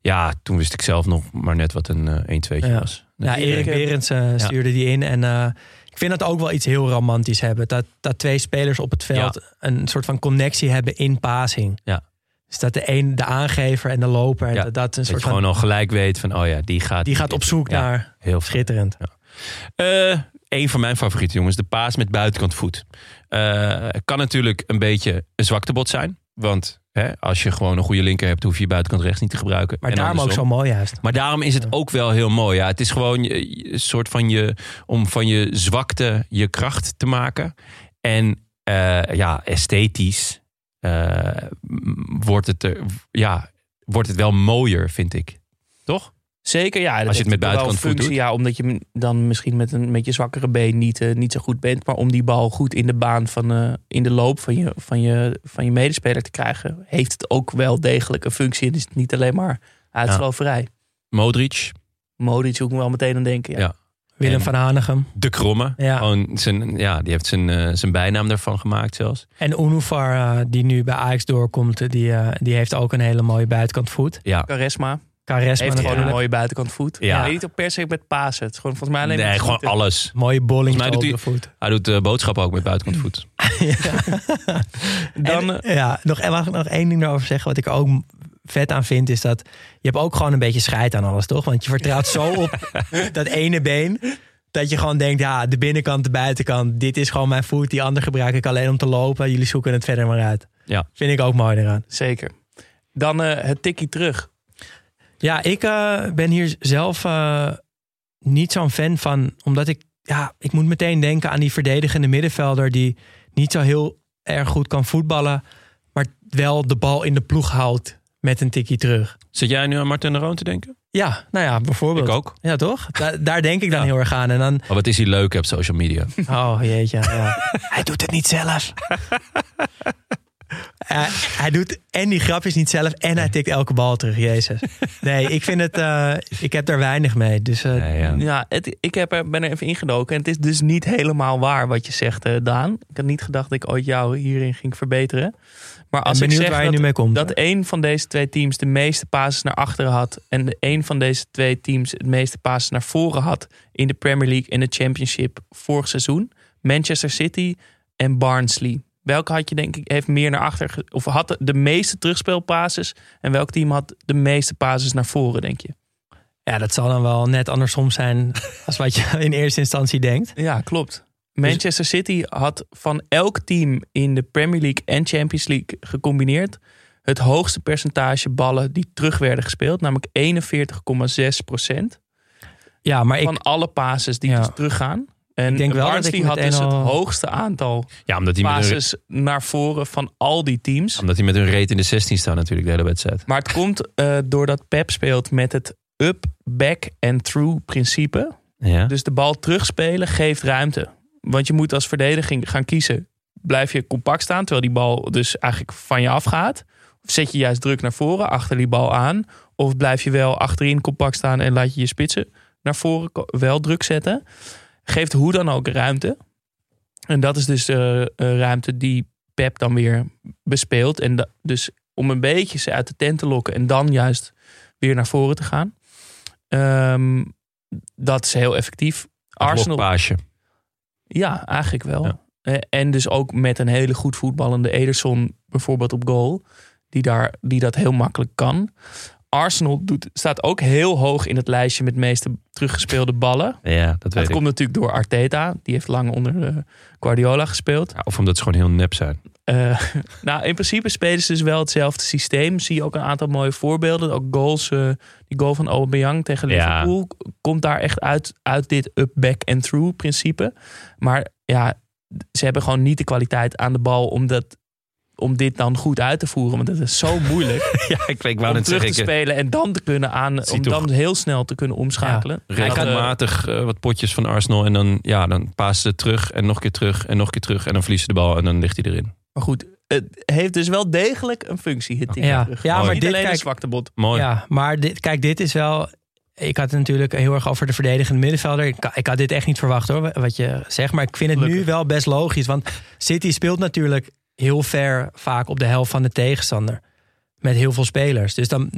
ja, toen wist ik zelf nog maar net wat een eh 1-2'tje Ja. was. Ja, Erik Berends eh, stuurde die in. En eh, ik vind dat ook wel iets heel romantisch hebben. Dat, dat twee spelers op het veld een soort van connectie hebben in passing. Ja. Dus dat de een, de aangever en de loper. En Ja, dat, dat een Dat soort je gewoon van, al gelijk weet van, oh ja, die gaat... die gaat op zoek Ja, naar Heel schitterend. Eh een van mijn favorieten jongens, de paas met buitenkant voet. Eh, kan natuurlijk een beetje een zwaktebod zijn. Want hè, als je gewoon een goede linker hebt, hoef je je buitenkant rechts niet te gebruiken. Maar En daarom ook zo mooi juist. Maar daarom is het ook wel heel mooi. Ja, het is gewoon een soort van je, om van je zwakte je kracht te maken. En eh, ja, esthetisch wordt, het er, ja, wordt het wel mooier, vind ik. Toch? Zeker, ja. dat Als je het met buitenkant voet functie, doet. Ja, omdat je dan misschien met een beetje zwakkere been niet, eh, niet zo goed bent. Maar om die bal goed in de baan van, eh, in de loop van je, van, je, van je medespeler te krijgen, heeft het ook wel degelijk een functie. En is het niet alleen maar uitsloverij. Modric, Modric hoek ik wel meteen aan denken. Ja. Ja. Willem En- van Hanegem. de kromme. Ja. Gewoon zijn, ja, die heeft zijn, eh, zijn bijnaam daarvan gemaakt zelfs. En Unufar, die nu bij Ajax doorkomt, die, die heeft ook een hele mooie buitenkant voet. Ja, Charisma Caresma heeft gewoon een mooie buitenkant voet. Ja. Ja. niet op per se met Pasen. Het is gewoon volgens mij alleen nee, met gewoon voeten. alles. Mooie bolling Volgens mij op doet de voet. Hij doet eh, boodschappen ook met buitenkant voet. Dan, En, eh, ja, nog, en mag ik nog één ding erover zeggen? Wat ik ook vet aan vind, is dat je hebt ook gewoon een beetje scheid aan alles, toch? Want je vertrouwt zo op dat ene been. Dat je gewoon denkt, ja, de binnenkant, de buitenkant. Dit is gewoon mijn voet. Die andere gebruik ik alleen om te lopen. Jullie zoeken het verder maar uit. Ja. Vind ik ook mooi eraan. zeker. Dan eh, het tikkie terug. Ja, ik eh, ben hier zelf eh, niet zo'n fan van. Omdat ik, ja, ik moet meteen denken aan die verdedigende middenvelder. Die niet zo heel erg goed kan voetballen. Maar wel de bal in de ploeg houdt met een tikkie terug. Zit jij nu aan Martin de Roon te denken? Ja, nou ja, bijvoorbeeld. Ik ook. Ja, toch? Da- daar denk ik dan heel erg aan. En dan, Oh, wat is hij leuk op social media. oh jeetje. Ja. hij doet het niet zelf. Hij, hij doet en die grapjes niet zelf en hij tikt elke bal terug. Jezus. Nee, ik vind het. eh, ik heb daar weinig mee. Dus eh, ja. Ja, het, ik heb er, ben er even ingedoken. En het is dus niet helemaal waar wat je zegt, eh, Daan. Ik had niet gedacht dat ik ooit jou hierin ging verbeteren. Maar als ben ik benieuwd zeg waar je dat, nu mee komt. dat één van deze twee teams de meeste passes naar achteren had... en de één van deze twee teams het meeste passes naar voren had... in de Premier League en de Championship vorig seizoen... Manchester City en Barnsley. Welke had je denk ik heeft meer naar achter... of had de- de meeste terugspeelpases... en welk team had de meeste passes naar voren, denk je? Ja, dat zal dan wel net andersom zijn als wat je in eerste instantie denkt. Ja, klopt. Manchester City had van elk team in de Premier League en Champions League gecombineerd het hoogste percentage ballen die terug werden gespeeld, namelijk 41,6 procent Ja, maar ik, van alle passes die Ja. dus teruggaan. En Ik denk wel dat ik had dus het hoogste aantal Ja, omdat hij, met hun, naar voren van al die teams. omdat hij met hun reet in de 16 staat natuurlijk, de hele wedstrijd. Maar het komt eh, doordat Pep speelt met het up, back en through principe. Ja. Dus de bal terugspelen geeft ruimte. Want je moet als verdediging gaan kiezen. Blijf je compact staan, terwijl die bal dus eigenlijk van je afgaat? Of zet je juist druk naar voren, achter die bal aan? Of blijf je wel achterin compact staan en laat je je spitsen naar voren wel druk zetten? Geeft hoe dan ook ruimte. En dat is dus de ruimte die Pep dan weer bespeelt. En da- dus om een beetje ze uit de tent te lokken en dan juist weer naar voren te gaan. Ehm, dat is heel effectief. Arsenal, ja, eigenlijk wel. Ja. Eh, En dus ook met een hele goed voetballende Ederson bijvoorbeeld op goal. Die, daar, die dat heel makkelijk kan. Arsenal doet, staat ook heel hoog in het lijstje met de meeste teruggespeelde ballen. Ja, dat weet Dat ik. komt natuurlijk door Arteta. Die heeft lang onder eh, Guardiola gespeeld. Ja, of omdat ze gewoon heel nep zijn. eh, nou, in principe spelen ze dus wel hetzelfde systeem. Zie je ook een aantal mooie voorbeelden. Ook goals. eh, die goal van Aubameyang tegen Ja. Liverpool komt daar echt uit, uit dit up, back and through principe. Maar ja, ze hebben gewoon niet de kwaliteit aan de bal om, dat, om dit dan goed uit te voeren. Want dat is zo moeilijk Ja, ik, ik wou om terug zeggen. te ik- spelen en dan te kunnen aan, om toch- dan heel snel te kunnen omschakelen. Had, eh, regelmatig eh, wat potjes van Arsenal. En dan, ja, dan passen ze terug en nog een keer terug en nog een keer terug. En dan verliezen ze de bal en dan ligt hij erin. Maar goed, het heeft dus wel degelijk een functie. Het Ja. terug. Ja, maar dit, alleen een kijk- zwakte bot. Mooi. Ja, maar dit, kijk, dit is wel. Ik had het natuurlijk heel erg over de verdedigende middenvelder. Ik, ik had dit echt niet verwacht hoor, wat je zegt. Maar ik vind het nu wel best logisch. Want City speelt natuurlijk heel ver vaak op de helft van de tegenstander. Met heel veel spelers. Dus dan,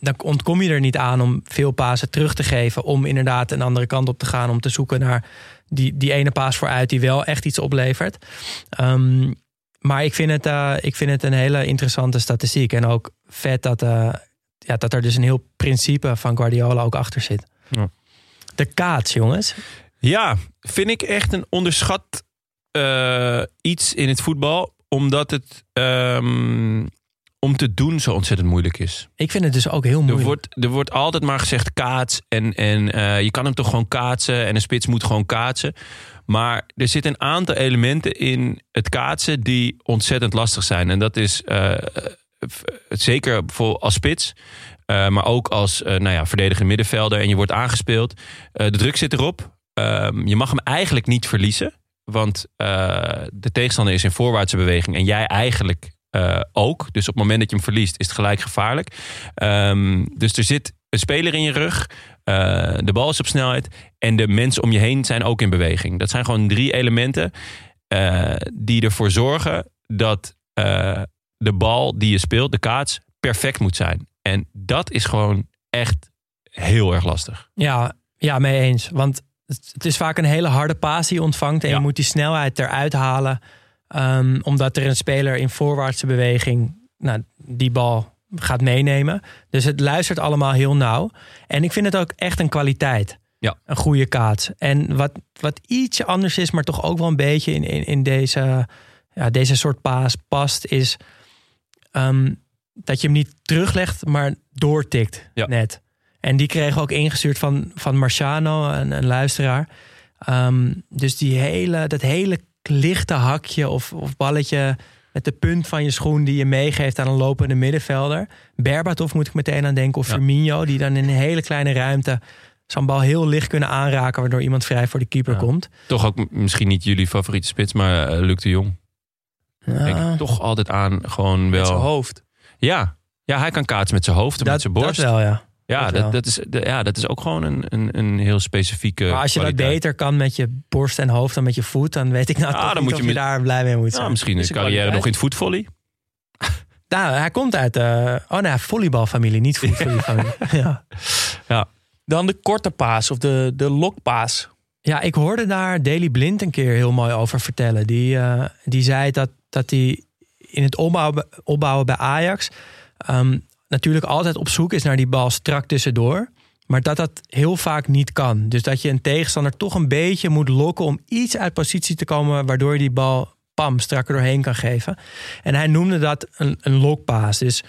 dan ontkom je er niet aan om veel pasen terug te geven. Om inderdaad een andere kant op te gaan. Om te zoeken naar die, die ene paas vooruit die wel echt iets oplevert. Ehm, maar ik vind, het, eh, ik vind het een hele interessante statistiek. En ook vet dat, eh, ja, dat er dus een heel principe van Guardiola ook achter zit. Ja. De kaats, jongens. Ja, vind ik echt een onderschat eh, iets in het voetbal. Omdat het ehm, om te doen zo ontzettend moeilijk is. Ik vind het dus ook heel Er moeilijk. wordt, er wordt altijd maar gezegd kaats. En, en eh, je kan hem toch gewoon kaatsen. En een spits moet gewoon kaatsen. Maar er zitten een aantal elementen in het kaatsen die ontzettend lastig zijn. En dat is eh, f- zeker bijvoorbeeld als spits. eh, maar ook als eh nou ja, verdedigende middenvelder. En je wordt aangespeeld. Eh, de druk zit erop. Ehm, je mag hem eigenlijk niet verliezen. Want eh, de tegenstander is in voorwaartse beweging. En jij eigenlijk eh, ook. Dus op het moment dat je hem verliest is het gelijk gevaarlijk. Ehm, dus er zit een speler in je rug. eh, de bal is op snelheid. En de mensen om je heen zijn ook in beweging. Dat zijn gewoon drie elementen die ervoor zorgen dat de bal die je speelt, de kaats, perfect moet zijn. En dat is gewoon echt heel erg lastig. Ja, ja, mee eens. Want het is vaak een hele harde paas die je ontvangt. En Ja. je moet die snelheid eruit halen. ehm, omdat er een speler in voorwaartse beweging nou, die bal gaat meenemen. Dus het luistert allemaal heel nauw. En ik vind het ook echt een kwaliteit. Ja. Een goede kaats. En wat, wat ietsje anders is, maar toch ook wel een beetje in, in, in deze, ja, deze soort paas past, is ehm, dat je hem niet teruglegt, maar doortikt Ja. net. En die kregen we ook ingestuurd van, van Marciano, een, een luisteraar. Ehm, dus die hele, dat hele lichte hakje of, of balletje met de punt van je schoen die je meegeeft aan een lopende middenvelder. Berbatov moet ik meteen aan denken. Of Ja. Firmino, die dan in een hele kleine ruimte zo'n bal heel licht kunnen aanraken, waardoor iemand vrij voor de keeper Ja. komt. Toch ook misschien niet jullie favoriete spits, maar eh, Luc de Jong. Denk Ja, ik toch altijd aan gewoon Met zijn wel. hoofd. Ja. ja, hij kan kaatsen met zijn hoofd en met dat, zijn dat borst. wel, ja. Ja, dat dat, is, de- ja, dat is ook gewoon een, een, een heel specifieke. Maar als je dat beter kan met je borst en hoofd dan met je voet, dan weet ik nou toch dan moet je daar blij mee moet zijn. Nou, misschien een is een carrière kwaliteit. nog in het voetvolley. Nou, hij komt uit eh oh nee, volleybalfamilie, niet voetbalfamilie. ja. Dan de korte paas of de, de lokpaas. ja, ik hoorde daar Daley Blind een keer heel mooi over vertellen. Die, eh, die zei dat, dat hij in het opbouwen, opbouwen bij Ajax ehm, natuurlijk altijd op zoek is naar die bal strak tussendoor. Maar dat dat heel vaak niet kan. Dus dat je een tegenstander toch een beetje moet lokken om iets uit positie te komen, waardoor je die bal pam strakker doorheen kan geven. En hij noemde dat een, een lokpaas. Dus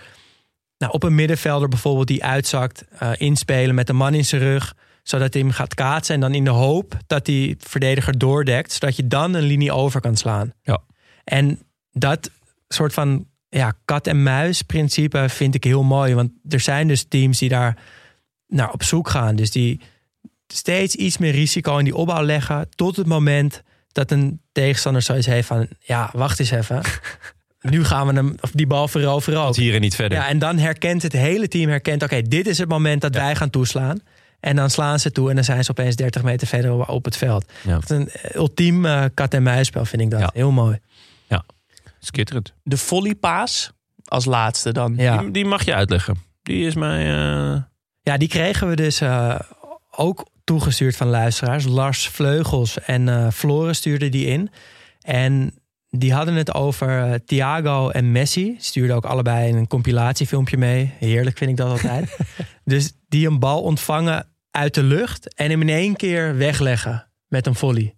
nou, op een middenvelder bijvoorbeeld die uitzakt, eh, inspelen met een man in zijn rug, zodat hij hem gaat kaatsen en dan in de hoop dat die verdediger doordekt, zodat je dan een linie over kan slaan. Ja. En dat soort van ja, kat-en-muis principe vind ik heel mooi, want er zijn dus teams die daar naar op zoek gaan. Dus die steeds iets meer risico in die opbouw leggen tot het moment dat een tegenstander zoiets heeft van ja, wacht eens even. nu gaan we hem, of die bal veroveren ook. Hier en niet verder. Ja, en dan herkent het hele team, herkent, oké, dit is het moment dat wij gaan toeslaan. En dan slaan ze toe en dan zijn ze opeens 30 meter verder op- het veld. Ja. Een ultiem eh, kat-en-muisspel, vind ik dat. Ja. Heel mooi. Skitterend. De volleypaas als laatste dan. Ja. Die, die mag je uitleggen. Die is mij. eh, ja, die kregen we dus eh, ook toegestuurd van luisteraars. Lars Vleugels en eh Floren stuurden die in. En die hadden het over Thiago en Messi. Stuurden ook allebei een compilatiefilmpje mee. Heerlijk vind ik dat altijd. dus die een bal ontvangen uit de lucht en hem in één keer wegleggen met een volley.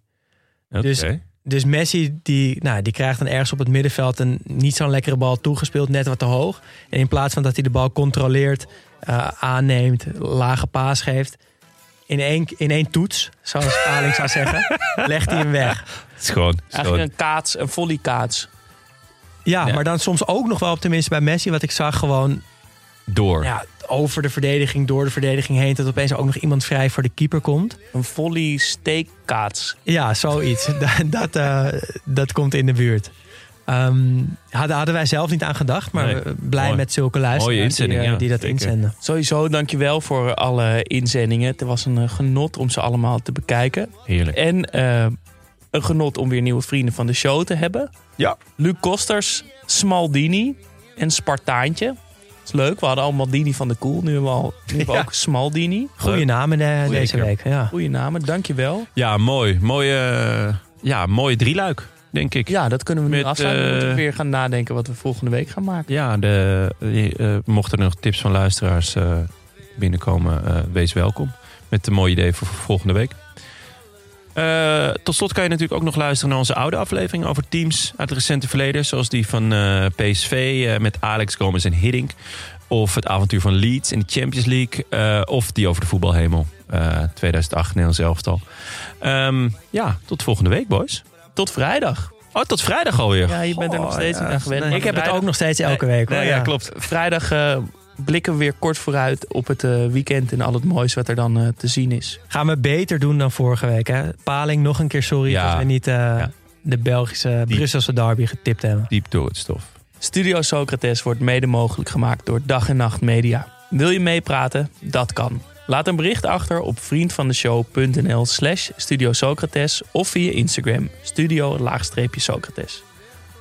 oké. Dus- Dus Messi die, nou, die krijgt dan ergens op het middenveld een niet zo'n lekkere bal toegespeeld, net wat te hoog. En in plaats van dat hij de bal controleert, eh, aanneemt, lage paas geeft, in één, in één toets, zoals Paling zou zeggen, legt hij hem weg. Het is gewoon... Eigenlijk een kaats, een volley kaats. Ja, Ja. maar dan soms ook nog wel, tenminste bij Messi, wat ik zag, gewoon door. ja, over de verdediging, door de verdediging heen, dat opeens ook nog iemand vrij voor de keeper komt. Een volley steekkaats. Ja, zoiets. dat, dat, eh, dat komt in de buurt. Ehm, hadden, hadden wij zelf niet aan gedacht, maar Nee. blij Mooi. met zulke luisteraars die, eh, ja, die dat zeker. inzenden. Sowieso, dankjewel voor alle inzendingen. Het was een eh, genot om ze allemaal te bekijken. Heerlijk. En eh, een genot om weer nieuwe vrienden van de show te hebben. Ja. Luc Kosters, Smaldini en Spartaantje. Dat is leuk. We hadden al Maldini van de Koel. Nu hebben we, al, nu hebben we Ja. ook Smaldini. Goeie namen eh, Goeie deze week. Ja. Goeie namen, dankjewel. Ja, mooi. Mooie, eh, ja, mooie drieluik, denk ik. Ja, dat kunnen we nu Met, afsluiten. We moeten eh, weer gaan nadenken wat we volgende week gaan maken. Ja, de, eh, eh, mochten er nog tips van luisteraars eh, binnenkomen, eh, wees welkom. Met een mooi idee voor volgende week. Eh, tot slot kan je natuurlijk ook nog luisteren naar onze oude aflevering over teams uit het recente verleden. Zoals die van eh, PSV eh, met Alex Gomez en Hiddink. Of het avontuur van Leeds in de Champions League. of die over de voetbalhemel. eh 2008 Nederlands elftal. Ehm, ja, tot volgende week boys. Tot vrijdag. Oh, tot vrijdag alweer. Ja, je bent er nog Goh, steeds ja, aan gewend. nee. Ik heb het ook nog steeds elke week. Hoor. Nee, ja, Ja. klopt. Vrijdag blikken we weer kort vooruit op het eh, weekend en al het moois wat er dan eh, te zien is. Gaan we beter doen dan vorige week. Hè? Paling, nog een keer sorry Ja. dat we niet eh, Ja. de Belgische Brusselse derby getipt hebben. Diep door het stof. Studio Socrates wordt mede mogelijk gemaakt door Dag en Nacht Media. Wil je meepraten? Dat kan. Laat een bericht achter op vriendvandeshow.nl slash Studio Socrates of via Instagram studio-socrates.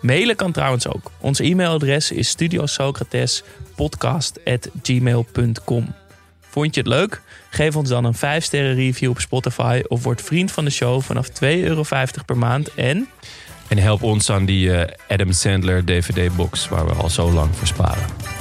Mailen kan trouwens ook. Ons e-mailadres is studiosocratespodcast.gmail.com Vond je het leuk? Geef ons dan een 5 sterren review op Spotify of word vriend van de show vanaf 2,50 euro per maand. En En help ons aan die eh, Adam Sandler DVD-box waar we al zo lang voor sparen.